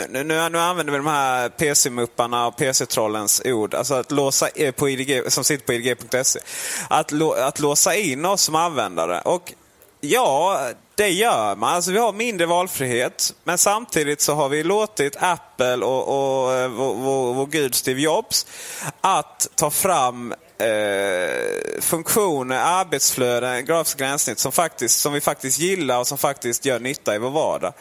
nu, nu, nu använder vi de här PC-mupparna och PC-trollens ord, alltså att låsa på IDG, som sitter på idg.se. Att, att låsa in oss som användare. Och Ja, det gör man. Alltså, vi har mindre valfrihet. Men samtidigt så har vi låtit Apple och, och, eh, och vår, vår gud Steve Jobs att ta fram eh, funktioner, arbetsflöden, grafiska gränssnitt som, faktiskt, som vi faktiskt gillar och som faktiskt gör nytta i vår vardag.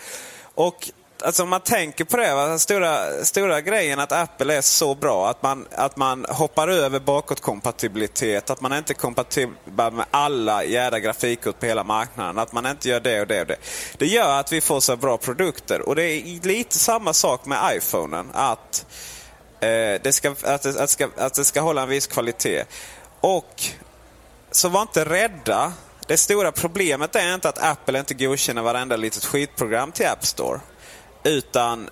Och alltså om man tänker på det, va? Stora, stora grejen att Apple är så bra att man, att man hoppar över bakåtkompatibilitet, att man inte är kompatibel med alla jädra grafikkort på hela marknaden, att man inte gör det och det och det. Det gör att vi får så bra produkter och det är lite samma sak med iPhonen. Att, eh, det, ska, att, det, att, ska, att det ska hålla en viss kvalitet. Och så var inte rädda. Det stora problemet är inte att Apple inte godkänner varenda litet skitprogram till App Store. Utan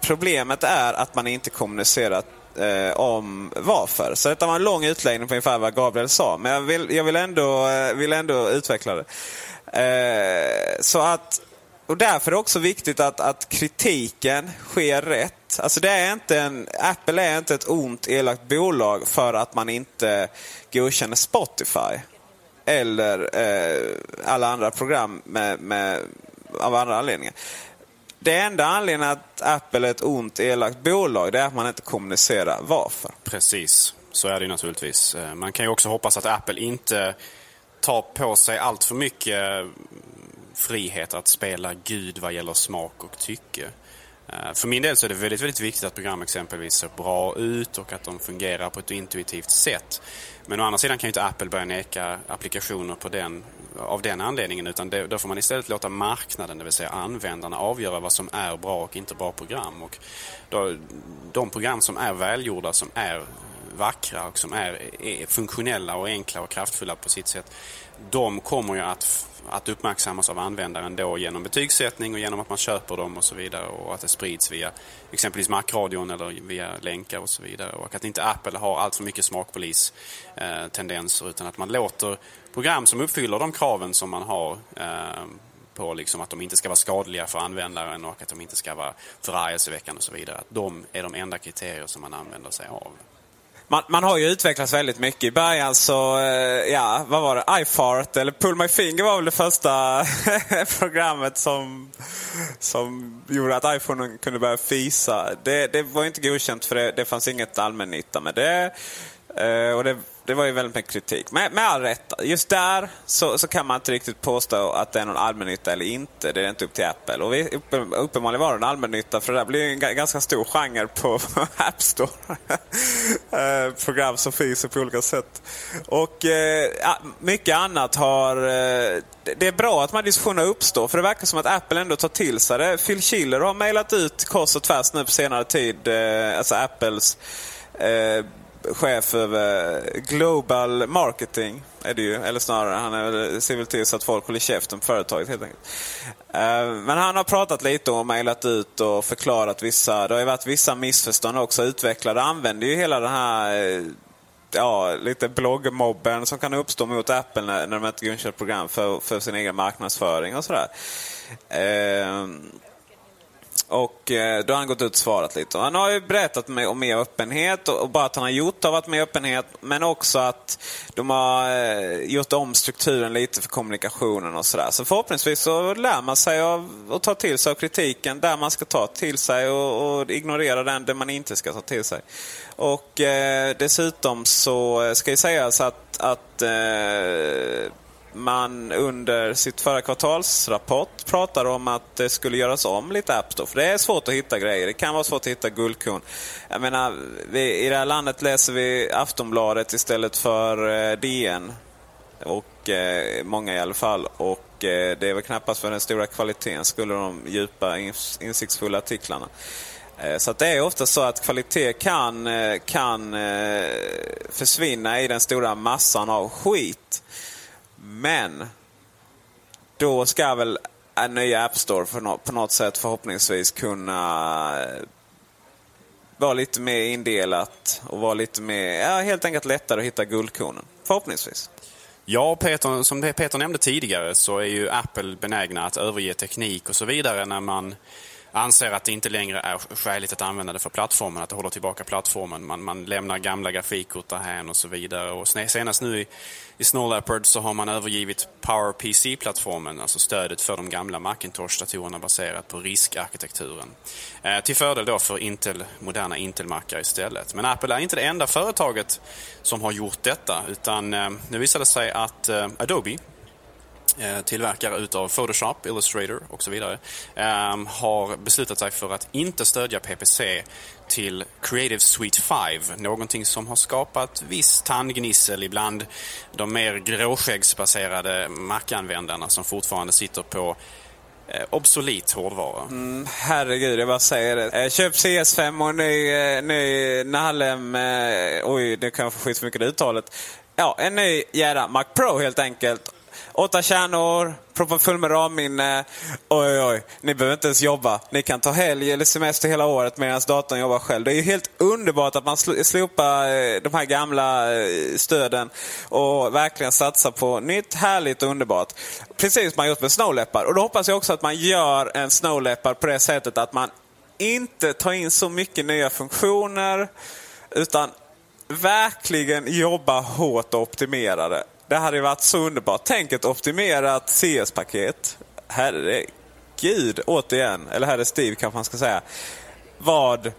problemet är att man inte kommunicerat eh, om varför. Så detta var en lång utläggning på ungefär vad Gabriel sa. Men jag vill, jag vill, ändå, eh, vill ändå utveckla det. Eh, så att, och därför är det också viktigt att, att kritiken sker rätt. Alltså det är inte en, Apple är inte ett ont, elakt bolag för att man inte godkänner Spotify. Eller eh, alla andra program med, med, av andra anledningar. Det enda anledningen att Apple är ett ont, elakt bolag det är att man inte kommunicerar varför. Precis, så är det naturligtvis. Eh, man kan ju också hoppas att Apple inte tar på sig allt för mycket eh, frihet att spela Gud vad gäller smak och tycke. Eh, för min del så är det väldigt, väldigt viktigt att program exempelvis ser bra ut och att de fungerar på ett intuitivt sätt. Men å andra sidan kan ju inte Apple börja neka applikationer på den, av den anledningen utan det, då får man istället låta marknaden, det vill säga användarna, avgöra vad som är bra och inte bra program. Och då, de program som är välgjorda, som är vackra och som är, är funktionella och enkla och kraftfulla på sitt sätt, de kommer ju att att uppmärksammas av användaren då genom betygssättning och genom att man köper dem och så vidare och att det sprids via exempelvis Macradion eller via länkar och så vidare och att inte Apple har allt för mycket smakpolis-tendenser eh, utan att man låter program som uppfyller de kraven som man har eh, på liksom att de inte ska vara skadliga för användaren och att de inte ska vara förargelseväckande och så vidare. Att de är de enda kriterier som man använder sig av. Man, man, har ju utvecklats väldigt mycket. I början så, eh, ja, vad var det? iFart eller Pull My Finger var väl det första programmet som, som gjorde att iPhone kunde börja fisa. Det, det var inte godkänt för det, det fanns inget allmännytta med det. Eh, och det det var ju väldigt mycket kritik. Med, med all rätt. Just där så, så kan man inte riktigt påstå att det är någon allmännytta eller inte. Det är inte upp till Apple. Och vi, uppenbarligen var det en allmännytta för det där blir en ganska stor genre på App Store. Eh, program som finns på olika sätt. Och eh, mycket annat har... Eh, det är bra att de här diskussionerna uppstår för det verkar som att Apple ändå tar till sig det. Phil Schiller har mejlat ut kors och tvärs nu på senare tid, eh, alltså Apples eh, chef över Global Marketing. är det ju. Eller snarare, han är väl, ser väl till så att folk håller käften på företaget helt enkelt. Eh, men han har pratat lite och mejlat ut och förklarat vissa, det har ju varit vissa missförstånd också. Utvecklare använder ju hela den här eh, ja, lite bloggmobben som kan uppstå mot Apple när, när de inte godkänner program för, för sin egen marknadsföring och sådär. Ehm, och eh, då har han gått ut och svarat lite. Han har ju berättat om mer öppenhet och bara att han har gjort har varit mer öppenhet. Men också att de har eh, gjort om strukturen lite för kommunikationen och sådär. Så förhoppningsvis så lär man sig av att ta till sig av kritiken där man ska ta till sig och, och ignorera den där man inte ska ta till sig. Och eh, dessutom så ska ju sägas att, att eh, man under sitt förra kvartalsrapport pratade om att det skulle göras om lite App Store. För det är svårt att hitta grejer. Det kan vara svårt att hitta guldkorn. Jag menar, vi, i det här landet läser vi Aftonbladet istället för eh, DN. Och eh, Många i alla fall. Och eh, det är väl knappast för den stora kvaliteten skulle de djupa, insiktsfulla artiklarna. Eh, så det är ofta så att kvalitet kan, eh, kan eh, försvinna i den stora massan av skit. Men då ska väl en ny App Store på något sätt förhoppningsvis kunna eh, vara lite mer indelat och vara lite mer, ja, helt enkelt lättare att hitta guldkornen. Förhoppningsvis. Ja, Peter, som Peter nämnde tidigare så är ju Apple benägna att överge teknik och så vidare när man anser att det inte längre är skäligt att använda det för plattformen, att det håller tillbaka plattformen. Man, man lämnar gamla grafikkort därhän och så vidare. Och senast nu i, i Snow Leopard så har man övergivit PowerPC-plattformen, alltså stödet för de gamla Macintosh-datorerna baserat på RISC-arkitekturen. Eh, till fördel då för Intel, moderna Intel-mackar istället. Men Apple är inte det enda företaget som har gjort detta, utan eh, nu visade det sig att eh, Adobe Eh, tillverkare utav Photoshop, Illustrator och så vidare, ehm, har beslutat sig för att inte stödja PPC till Creative Suite 5. Någonting som har skapat viss tandgnissel ibland de mer gråskäggsbaserade Mac-användarna som fortfarande sitter på eh, obsolit hårdvara. Mm, herregud, jag bara säger det. Eh, köp CS5 och ny, ny Nalem... Oj, det kan jag få skit för mycket uttalet. Ja, en ny jädra Mac Pro helt enkelt. Åtta kärnor, proppen full med ramminne. Oj, oj, oj. Ni behöver inte ens jobba. Ni kan ta helg eller semester hela året medan datorn jobbar själv. Det är ju helt underbart att man slopar eh, de här gamla eh, stöden och verkligen satsar på nytt, härligt och underbart. Precis som man gjort med Snow Leopard. Och då hoppas jag också att man gör en Snow Leopard på det sättet att man inte tar in så mycket nya funktioner utan verkligen jobba hårt och optimera det. Det hade ju varit så underbart. Tänk ett optimerat CS-paket. Herregud, återigen. Eller herre Steve kanske man ska säga. Vad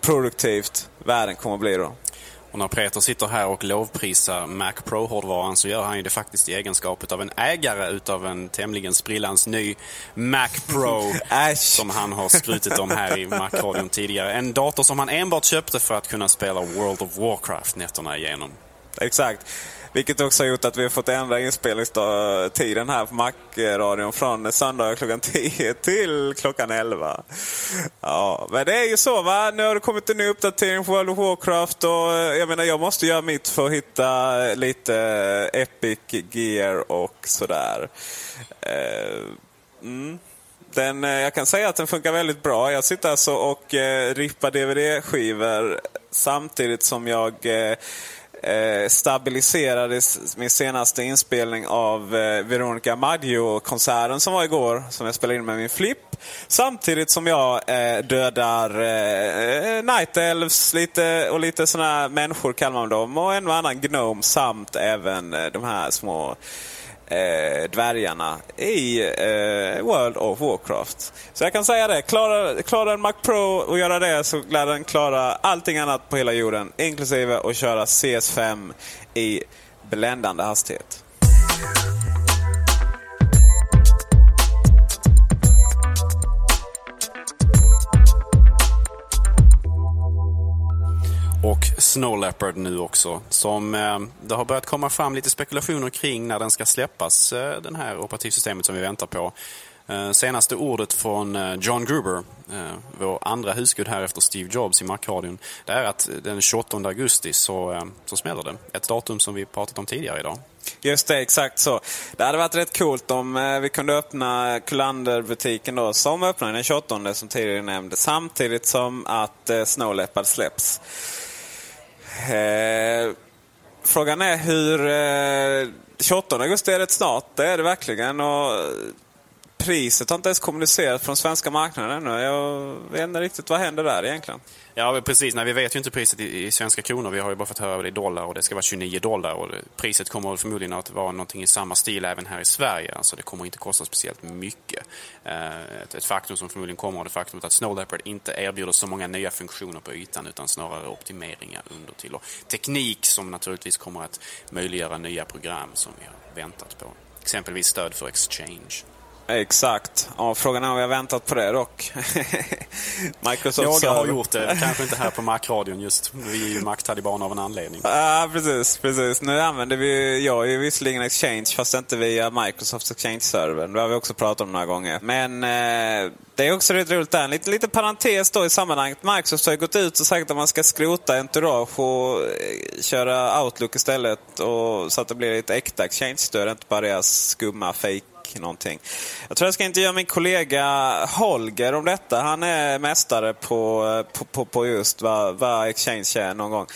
produktivt världen kommer att bli då. Och när Peter sitter här och lovprisar Mac Pro-hårdvaran så gör han ju det faktiskt i egenskap av en ägare utav en tämligen sprillans ny Mac Pro. som han har skrutit om här i Mac-radion tidigare. En dator som han enbart köpte för att kunna spela World of Warcraft nätterna igenom. Exakt. Vilket också har gjort att vi har fått ändra inspelningstiden här på Mac-radion från söndag klockan 10 till klockan 11. Ja, men det är ju så va. Nu har det kommit en ny uppdatering på World of Warcraft och eh, jag menar jag måste göra mitt för att hitta lite eh, Epic Gear och sådär. Eh, mm. Den, jag kan säga att den funkar väldigt bra. Jag sitter alltså och eh, rippar DVD-skivor samtidigt som jag eh, eh, stabiliserades min senaste inspelning av eh, Veronica Maggio-konserten som var igår, som jag spelade in med min flipp. Samtidigt som jag eh, dödar eh, Night Elves lite, och lite sådana människor kallar man dem. Och en och annan gnome samt även eh, de här små eh, dvärgarna i eh, World of Warcraft. Så jag kan säga det, klarar, klarar en Mac Pro att göra det så lär den klara allting annat på hela jorden. Inklusive att köra CS5 i bländande hastighet. Och Snow Leopard nu också. Som eh, Det har börjat komma fram lite spekulationer kring när den ska släppas, eh, den här operativsystemet som vi väntar på. Eh, senaste ordet från eh, John Gruber, eh, vår andra husgud här efter Steve Jobs i Macradion, det är att den 28 augusti så, eh, så smäller det. Ett datum som vi pratat om tidigare idag. Just det, exakt så. Det hade varit rätt coolt om eh, vi kunde öppna Kullander-butiken då, som öppnar den 28 som tidigare nämnde, samtidigt som att eh, Snow Leopard släpps. Eh, frågan är hur... Eh, 28 augusti är rätt snart, det är det verkligen. Och priset har inte ens kommunicerats från svenska marknaden ännu. Jag vet inte riktigt vad händer där egentligen. Ja, precis. Nej, vi vet ju inte priset i, i svenska kronor. Vi har ju bara fått höra det i dollar och det ska vara 29 dollar. Och priset kommer förmodligen att vara någonting i samma stil även här i Sverige. Alltså det kommer inte kosta speciellt mycket. Eh, ett, ett, faktum som förmodligen kommer av det faktumet att Snow Leopard inte erbjuder så många nya funktioner på ytan utan snarare optimeringar under till. Och teknik som naturligtvis kommer att möjliggöra nya program som vi har väntat på. Exempelvis stöd för Exchange. Exakt. Ja, frågan är om vi har väntat på det dock. Microsoft Jag har gjort det. Kanske inte här på Mac-radion just. Vi är ju Mac-talibaner av en anledning. Ja, precis. precis. Nu använder vi, jag är visserligen Exchange fast inte via Microsofts Exchange-servern. Det har vi också pratat om några gånger. Men eh, det är också rätt roligt där. En liten, liten parentes då i sammanhanget. Microsoft har gått ut och sagt att man ska skrota Entourage och eh, köra Outlook istället. Och, så att det blir ett äkta Exchange-stöd, inte bara deras skumma fake någonting. Jag tror jag ska intervjua min kollega Holger om detta. Han är mästare på, på, på, på just vad, vad Exchange är någon gång.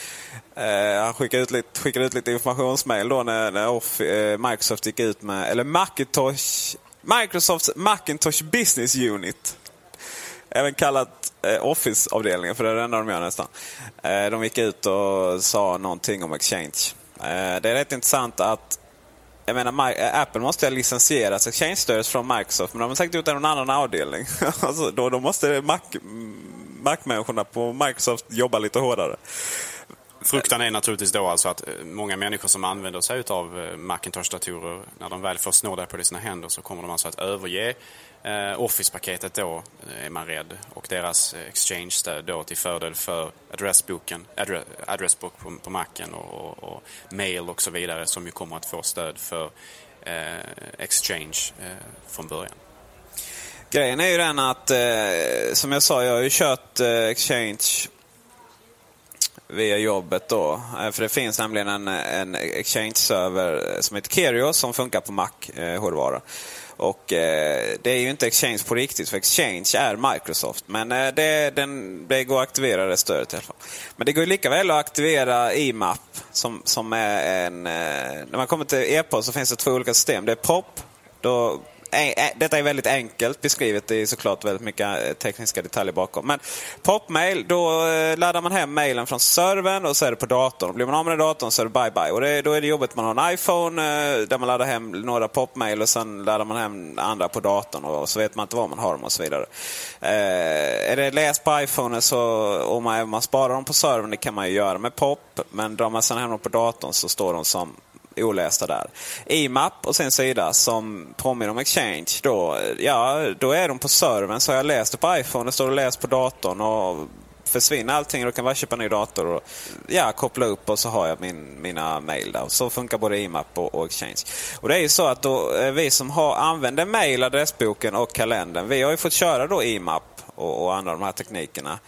Eh, han skickade ut lite, skickade ut lite informationsmail då när, när off, eh, Microsoft gick ut med, eller Macintosh, Microsofts Macintosh Business Unit. Även kallat eh, Office-avdelningen, för det är det enda de gör nästan. Eh, de gick ut och sa någonting om Exchange. Eh, det är rätt intressant att jag menar, eh, Apple måste ha licensierat Exchange-stödet från Microsoft, men de har säkert gjort det i någon annan avdelning. alltså, då, då måste Mac-människorna på Microsoft jobba lite hårdare. Fruktan är naturligtvis då alltså att eh, många människor som använder sig av eh, Macintosh-datorer, när de väl får Snowdapper i sina händer så kommer de alltså att överge Eh, Office-paketet då, eh, är man rädd. Och deras eh, Exchange-stöd då till fördel för adressboken, adre, adressbok på, på Macen och, och, och, mail och så vidare som ju kommer att få stöd för eh, Exchange eh, från början. Grejen är ju den att, eh, som jag sa, jag har ju kört Exchange via jobbet då. För det finns nämligen en, en Exchange-server som heter Kerio som funkar på Mac-hårdvara. Och eh, det är ju inte Exchange på riktigt, för Exchange är Microsoft. Men eh, det, den, det går att aktivera det stödet i alla fall. Men det går lika väl att aktivera IMAP som, som är en... Eh, när man kommer till e-post så finns det två olika system. Det är POP. Då detta är väldigt enkelt beskrivet. Det är såklart väldigt mycket eh, tekniska detaljer bakom. Men popmail, då eh, laddar man hem mailen från servern och så är det på datorn. Blir man av med den datorn så är det bye bye. Och det, då är det jobbigt man har en iPhone eh, där man laddar hem några popmail och sen laddar man hem andra på datorn och så vet man inte var man har dem och så vidare. Eh, är det läst på iPhone så, och man, man sparar dem på servern, det kan man ju göra med pop. Men drar man sen hem dem på datorn så står de som olästa där. IMAP och sen sida som påminner om Exchange. Då, ja, då är de på servern. Så har jag läst det på iPhone, det står och läst på datorn. och försvinner allting då kan jag bara köpa en ny dator och ja, koppla upp och så har jag min, mina mail där. Så funkar både IMAP och, och, Exchange. Och det är ju så att då, eh, vi som har, använder mail, adressboken och kalendern, vi har ju fått köra då IMAP och, och andra av de här teknikerna.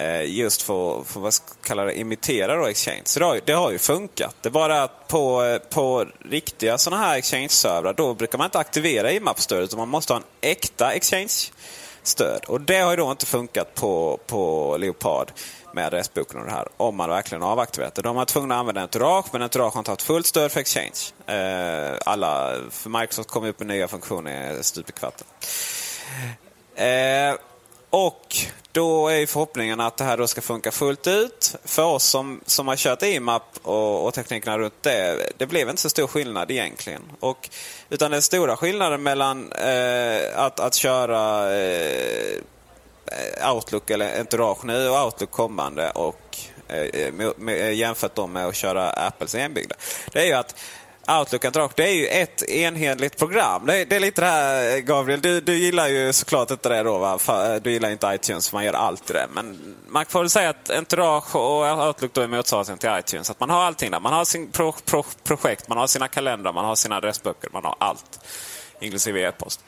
Eh, just för, för vad kallar det, imitera då Exchange. Så det har, det har ju funkat. Det är bara att på, på riktiga sådana här Exchange-servrar då brukar man inte aktivera IMAP-stödet utan man måste ha en äkta Exchange-stöd. Och det har ju då inte funkat på, på Leopard med adressboken och det här. Om man verkligen har avaktiverat det. Då har man tvungen att använda Entourage, men Entourage har inte haft fullt stöd för Exchange. Eh, alla, för Microsoft kommer upp med nya funktioner stup i kvarten. Eh, och då är förhoppningen att det här då ska funka fullt ut. För oss som, som har kört IMAP och, och teknikerna runt det, det blev inte så stor skillnad egentligen. Och, utan den stora skillnaden mellan eh, att, att köra eh, Outlook eller Entourage nu och Outlook kommande och eh, med, med, jämfört med att köra Apples inbyggda. Det är ju att Outlook Entourage, det är ju ett enhetligt program. Det är, det är lite det här, Gabriel, du, du gillar ju såklart inte det då. Va? Du gillar inte iTunes, för man gör allt i det. Men man får väl säga att Entourage och Outlook då är motsatsen till iTunes. Att man har allting där. Man har sin pro, pro, projekt, man har sina kalendrar, man har sina adressböcker, man har allt. Inklusive e-post.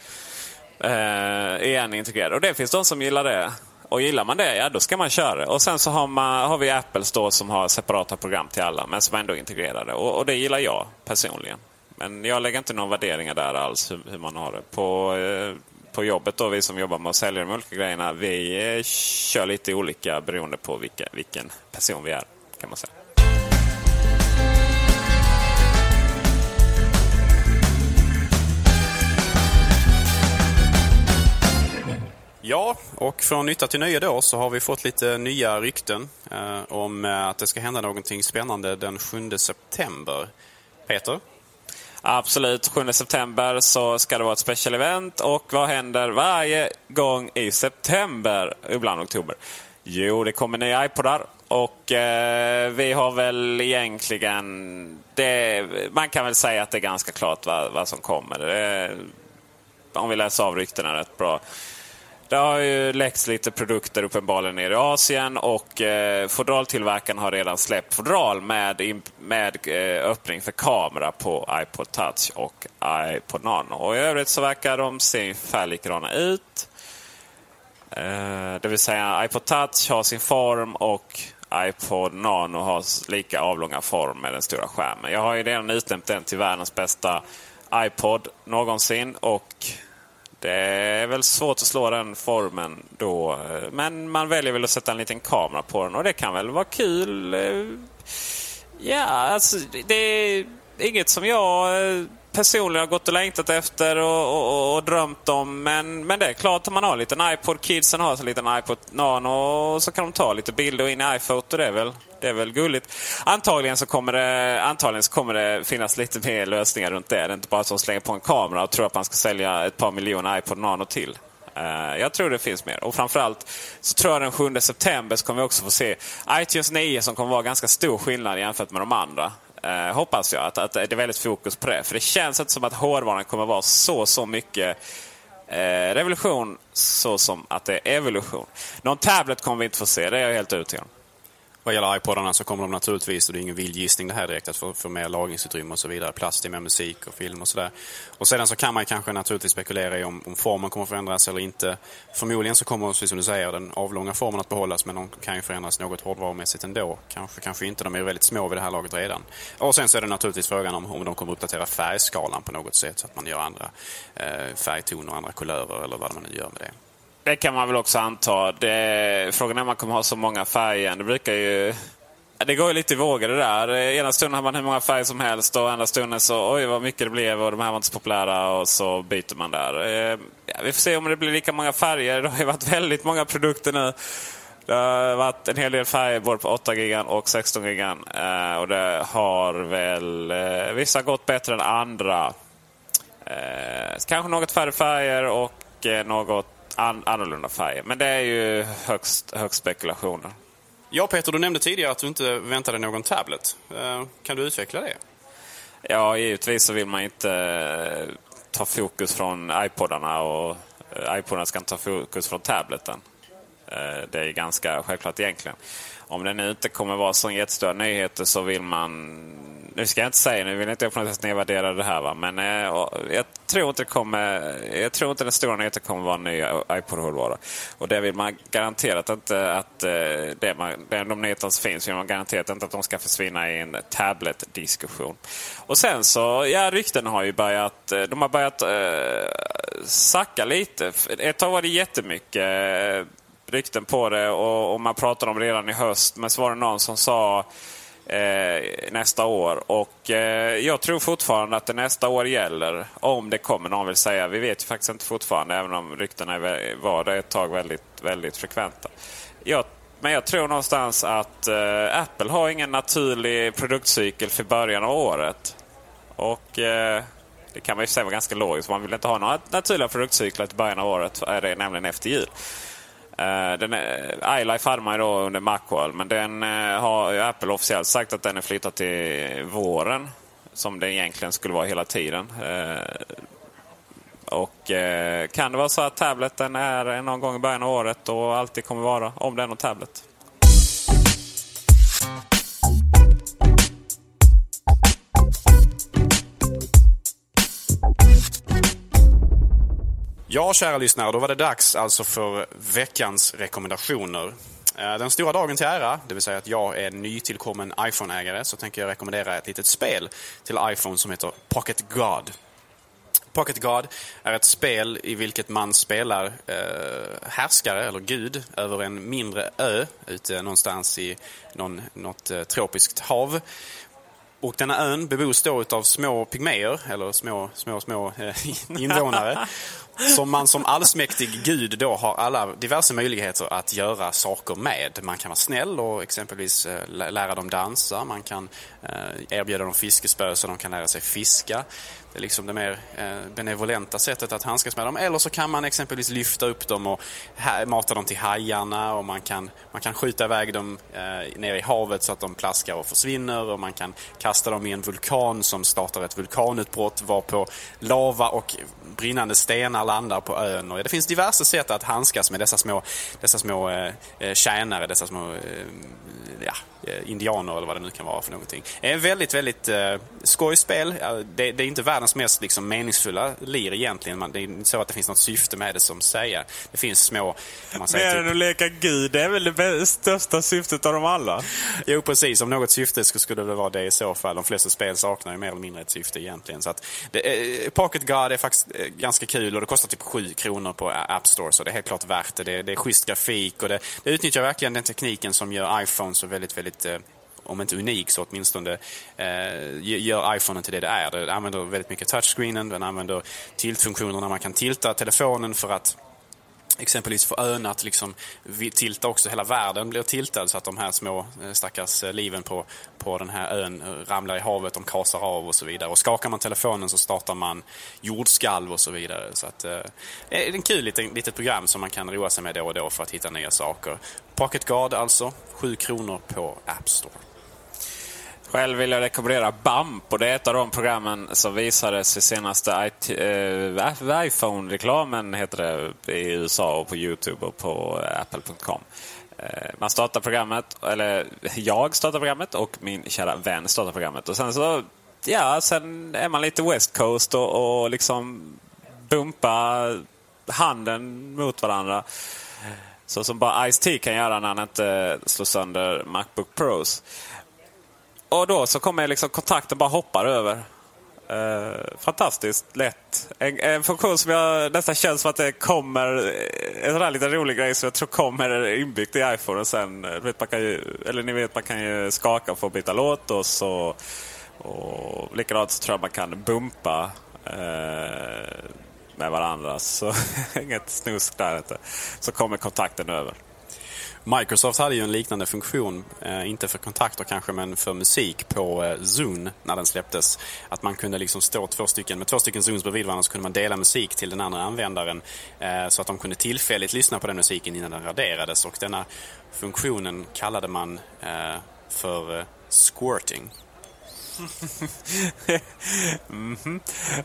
Eh, igen integrerad. Och det finns de som gillar det. Och gillar man det, ja då ska man köra Och sen så har, man, har vi Apple då som har separata program till alla, men som ändå är integrerade. Och, och det gillar jag personligen. Men jag lägger inte några värderingar där alls hur, hur man har det. På, eh, på jobbet då, vi som jobbar med att sälja de olika grejerna, vi eh, kör lite olika beroende på vilka, vilken person vi är kan man säga. Ja, och från nytta till nöje då så har vi fått lite nya rykten eh, om eh, att det ska hända någonting spännande den 7 september. Peter? Absolut. 7 september så ska det vara ett special event. Och vad händer varje gång i september? Ibland oktober. Jo, det kommer nya iPodar. Och eh, vi har väl egentligen... Det, man kan väl säga att det är ganska klart vad, vad som kommer. Det, om vi läser av ryktena rätt bra. Det har ju läckts lite produkter uppenbarligen nere i Asien och eh, fodraltillverkaren har redan släppt fodral med, med eh, öppning för kamera på iPod Touch och iPod Nano. Och I övrigt så verkar de se ungefär likadana ut. Eh, det vill säga iPod Touch har sin form och iPod Nano har lika avlånga form med den stora skärmen. Jag har ju redan utnämnt den till världens bästa iPod någonsin. och det är väl svårt att slå den formen då. Eh, men man väljer väl att sätta en liten kamera på den och det kan väl vara kul. Eh, ja, alltså det är inget som jag eh, personligen har gått och längtat efter och, och, och, drömt om. Men, men det är klart, om man har en liten iPod, kidsen har en liten iPod Nano och så kan de ta lite bilder in i iPhoto. Det är väl, det är väl gulligt. Antagligen så, kommer det, antagligen så kommer det finnas lite mer lösningar runt det. Det är inte bara att slänga på en kamera och tror att man ska sälja ett par miljoner iPod Nano till. Eh, jag tror det finns mer. Och framförallt så tror jag den 7 september så kommer vi också få se iTunes 9 som kommer vara ganska stor skillnad jämfört med de andra. Eh, hoppas jag att, att det är väldigt fokus på det. För det känns inte som att hårdvaran kommer vara så, så mycket eh, revolution så som att det är evolution. Någon tablet kommer vi inte få se, det är jag helt övertygad om. Vad gäller iPodarna så kommer de naturligtvis, och det är ingen vild gissning det här direkt, att få, få mer lagringsutrymme och så vidare. Plast till mer musik och film och sådär. Och sedan så kan man kanske naturligtvis spekulera i om, om formen kommer förändras eller inte. Förmodligen så kommer, precis som du säger, den avlånga formen att behållas men de kan ju förändras något hårdvarumässigt ändå. Kanske, kanske inte, de är ju väldigt små vid det här laget redan. Och sen så är det naturligtvis frågan om, om de kommer uppdatera färgskalan på något sätt så att man gör andra eh, färgtoner, andra kulörer eller vad man nu gör med det. Det kan man väl också anta. Det, frågan är om man kommer ha så många färger. Det brukar ju... Det går ju lite i vågor det där. Ena stunden har man hur många färger som helst och andra stunden så oj vad mycket det blev och de här var inte så populära och så byter man där. Eh, ja, vi får se om det blir lika många färger. Det har ju varit väldigt många produkter nu. Det har varit en hel del färger både på 8 gigan och 16 gigan. Eh, och det har väl eh, vissa gått bättre än andra. Kanske något färre färger och något an annorlunda färger. Men det är ju högst, högst spekulationer. Ja, Peter, du nämnde tidigare att du inte väntade någon tablet. Eh, kan du utveckla det? Ja, givetvis så vill man inte eh, ta fokus från iPodarna och eh, iPodarna ska inte ta fokus från tableten. Det är ganska självklart egentligen. Om det nu inte kommer vara så jättestora nyheter så vill man nu ska jag inte säga, nu vill jag inte på något sätt nedvärdera det här. Va? Men eh, jag, tror inte det kommer, jag tror inte den stora nyheten kommer vara en ny iPod-hårdvara. Och det vill man garanterat inte att eh, det man, de nyheterna som finns vill man garanterat inte att de ska försvinna i en tablet-diskussion. Och sen så, ja rykten har ju börjat, eh, de har börjat eh, sacka lite. Ett tag var det jättemycket eh, rykten på det och, och man pratade om det redan i höst. Men så var det någon som sa eh, nästa år. Och eh, Jag tror fortfarande att det nästa år gäller. Om det kommer någon vill säga. Vi vet ju faktiskt inte fortfarande, även om ryktena var det ett tag väldigt, väldigt frekventa. Jag, men jag tror någonstans att eh, Apple har ingen naturlig produktcykel för början av året. Och eh, Det kan man ju säga var ganska logiskt. Man vill inte ha några naturliga produktcyklar till början av året. är det nämligen efter jul. Eh, den är, iLife hade man ju då under Macworld, men den eh, har Apple officiellt sagt att den är flyttad till våren. Som det egentligen skulle vara hela tiden. Eh, och Kan det vara så att tableten är någon gång i början av året och alltid kommer vara, om det är någon tablet? Ja, kära lyssnare, då var det dags alltså för veckans rekommendationer. Eh, den stora dagen till ära, det vill säga att jag är nytillkommen iPhone-ägare, så tänker jag rekommendera ett litet spel till iPhone som heter Pocket God. Pocket God är ett spel i vilket man spelar eh, härskare, eller gud, över en mindre ö ute någonstans i någon, något eh, tropiskt hav. Och denna ön bebos då av små pygméer, eller små, små, små eh, invånare. som man som allsmäktig gud då har alla diverse möjligheter att göra saker med. Man kan vara snäll och exempelvis eh, lära dem dansa. Man kan eh, erbjuda dem fiskespö så de kan lära sig fiska. Det är liksom det mer eh, benevolenta sättet att handskas med dem. Eller så kan man exempelvis lyfta upp dem och mata dem till hajarna och man kan, man kan skjuta iväg dem eh, ner i havet så att de plaskar och försvinner och man kan kasta dem i en vulkan som startar ett vulkanutbrott varpå lava och brinnande stenar landar på ön. Och det finns diverse sätt att handskas med dessa små, dessa små eh, eh tjänare, dessa små eh, ja, indianer eller vad det nu kan vara för någonting. Det är ett väldigt, väldigt eh, skojspel. Det, det är inte världens mest liksom, meningsfulla lir egentligen. Man, det är inte så att det finns något syfte med det som säger. Det finns små... Man säger, Mer än att leka gud, det är väl det största syftet av dem alla? Jo, precis. Om något syfte skulle det vara det i så fall. De flesta spel saknar ju mer eller mindre ett syfte egentligen. Så att det, eh, Pocket God är faktiskt eh, ganska kul och det kostar typ 7 kronor på App Store. Så det är helt klart värt det. Det, det är schysst grafik och det, det utnyttjar verkligen den tekniken som gör iPhone så väldigt, väldigt väldigt eh, om inte unik så åtminstone eh, gör iPhonen till det det är. Den använder väldigt mycket touchscreenen, den använder tiltfunktionerna. Man kan tilta telefonen för att exempelvis få ön att liksom tilta också, hela världen blir tiltad så att de här små eh, stackars eh, liven på, på den här ön ramlar i havet, de kasar av och så vidare. Och skakar man telefonen så startar man jordskalv och så vidare. Så att, eh, det är en kul liten, litet program som man kan roa sig med då och då för att hitta nya saker. Pocket Guard alltså, 7 kronor på App Store. Själv vill jag rekommendera BAMP och det är ett av de programmen som visades i senaste eh, iPhone-reklamen heter det i USA och på Youtube och på Apple.com. Eh, man startar programmet, eller jag startar programmet och min kära vän startar programmet. Och sen så, ja, sen är man lite West Coast och, och liksom bumpa handen mot varandra. Så som bara Ice-T kan göra när han inte slår sönder Macbook Pros. Och då så kommer liksom kontakten bara hoppar över. Eh, fantastiskt lätt. En, en funktion som jag nästan känns som att det kommer, eh, en sån här liten rolig grej som jag tror kommer inbyggt i iPhone. sen, eh, vet, man kan ju, eller ni vet man kan ju skaka för att byta låt och så och likadant så tror jag man kan bumpa eh, med varandra. Så inget snusk där inte. Så kommer kontakten över. Microsoft hade ju en liknande funktion, eh, inte för kontakter kanske, men för musik på eh, Zune när den släpptes. Att man kunde liksom stå två stycken, med två stycken Zunes bredvid varandra så kunde man dela musik till den andra användaren eh, så att de kunde tillfälligt lyssna på den musiken innan den raderades. Och denna funktionen kallade man eh, för eh, squirting mm.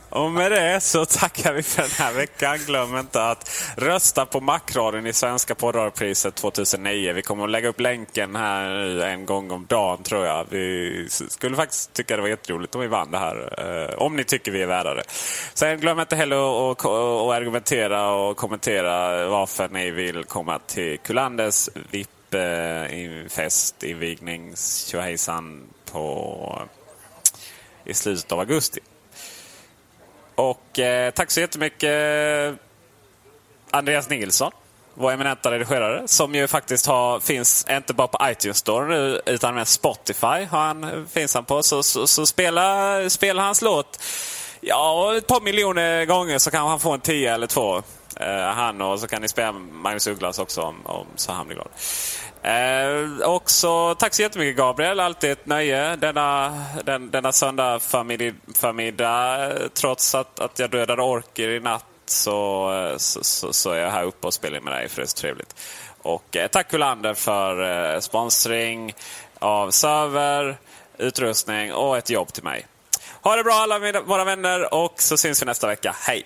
Och med det så tackar vi för den här veckan. Glöm inte att rösta på Macradion i Svenska poddradiopriset 2009. Vi kommer att lägga upp länken här nu en gång om dagen tror jag. Vi skulle faktiskt tycka det var jätteroligt om vi vann det här. eh, Om ni tycker vi är värda det. Sen glöm inte heller att, argumentera och kommentera varför ni vill komma till Kulanders VIP-fest, eh, invigning, tjohejsan på i slutet av augusti. Och eh, tack så jättemycket Andreas Nilsson, vår eminenta redigerare, som ju faktiskt har, finns inte bara på iTunes Store nu, utan även Spotify har han, finns han på. Så, så, så spela, spela hans låt ja, ett par miljoner gånger så kan han få en tia eller två. Eh, han och så kan ni spela Magnus Ugglas också om, om så han blir glad. Eh, också, tack så jättemycket Gabriel, alltid ett nöje denna, den, denna söndag förmiddag, förmiddag. Trots att, att jag dödade orker i natt så, så, så, så är jag här uppe och spelar med dig för det är så trevligt. Och eh, tack Kullander för eh, sponsring av server, utrustning och ett jobb till mig. Ha det bra alla mina, våra vänner och så syns vi nästa vecka. Hej!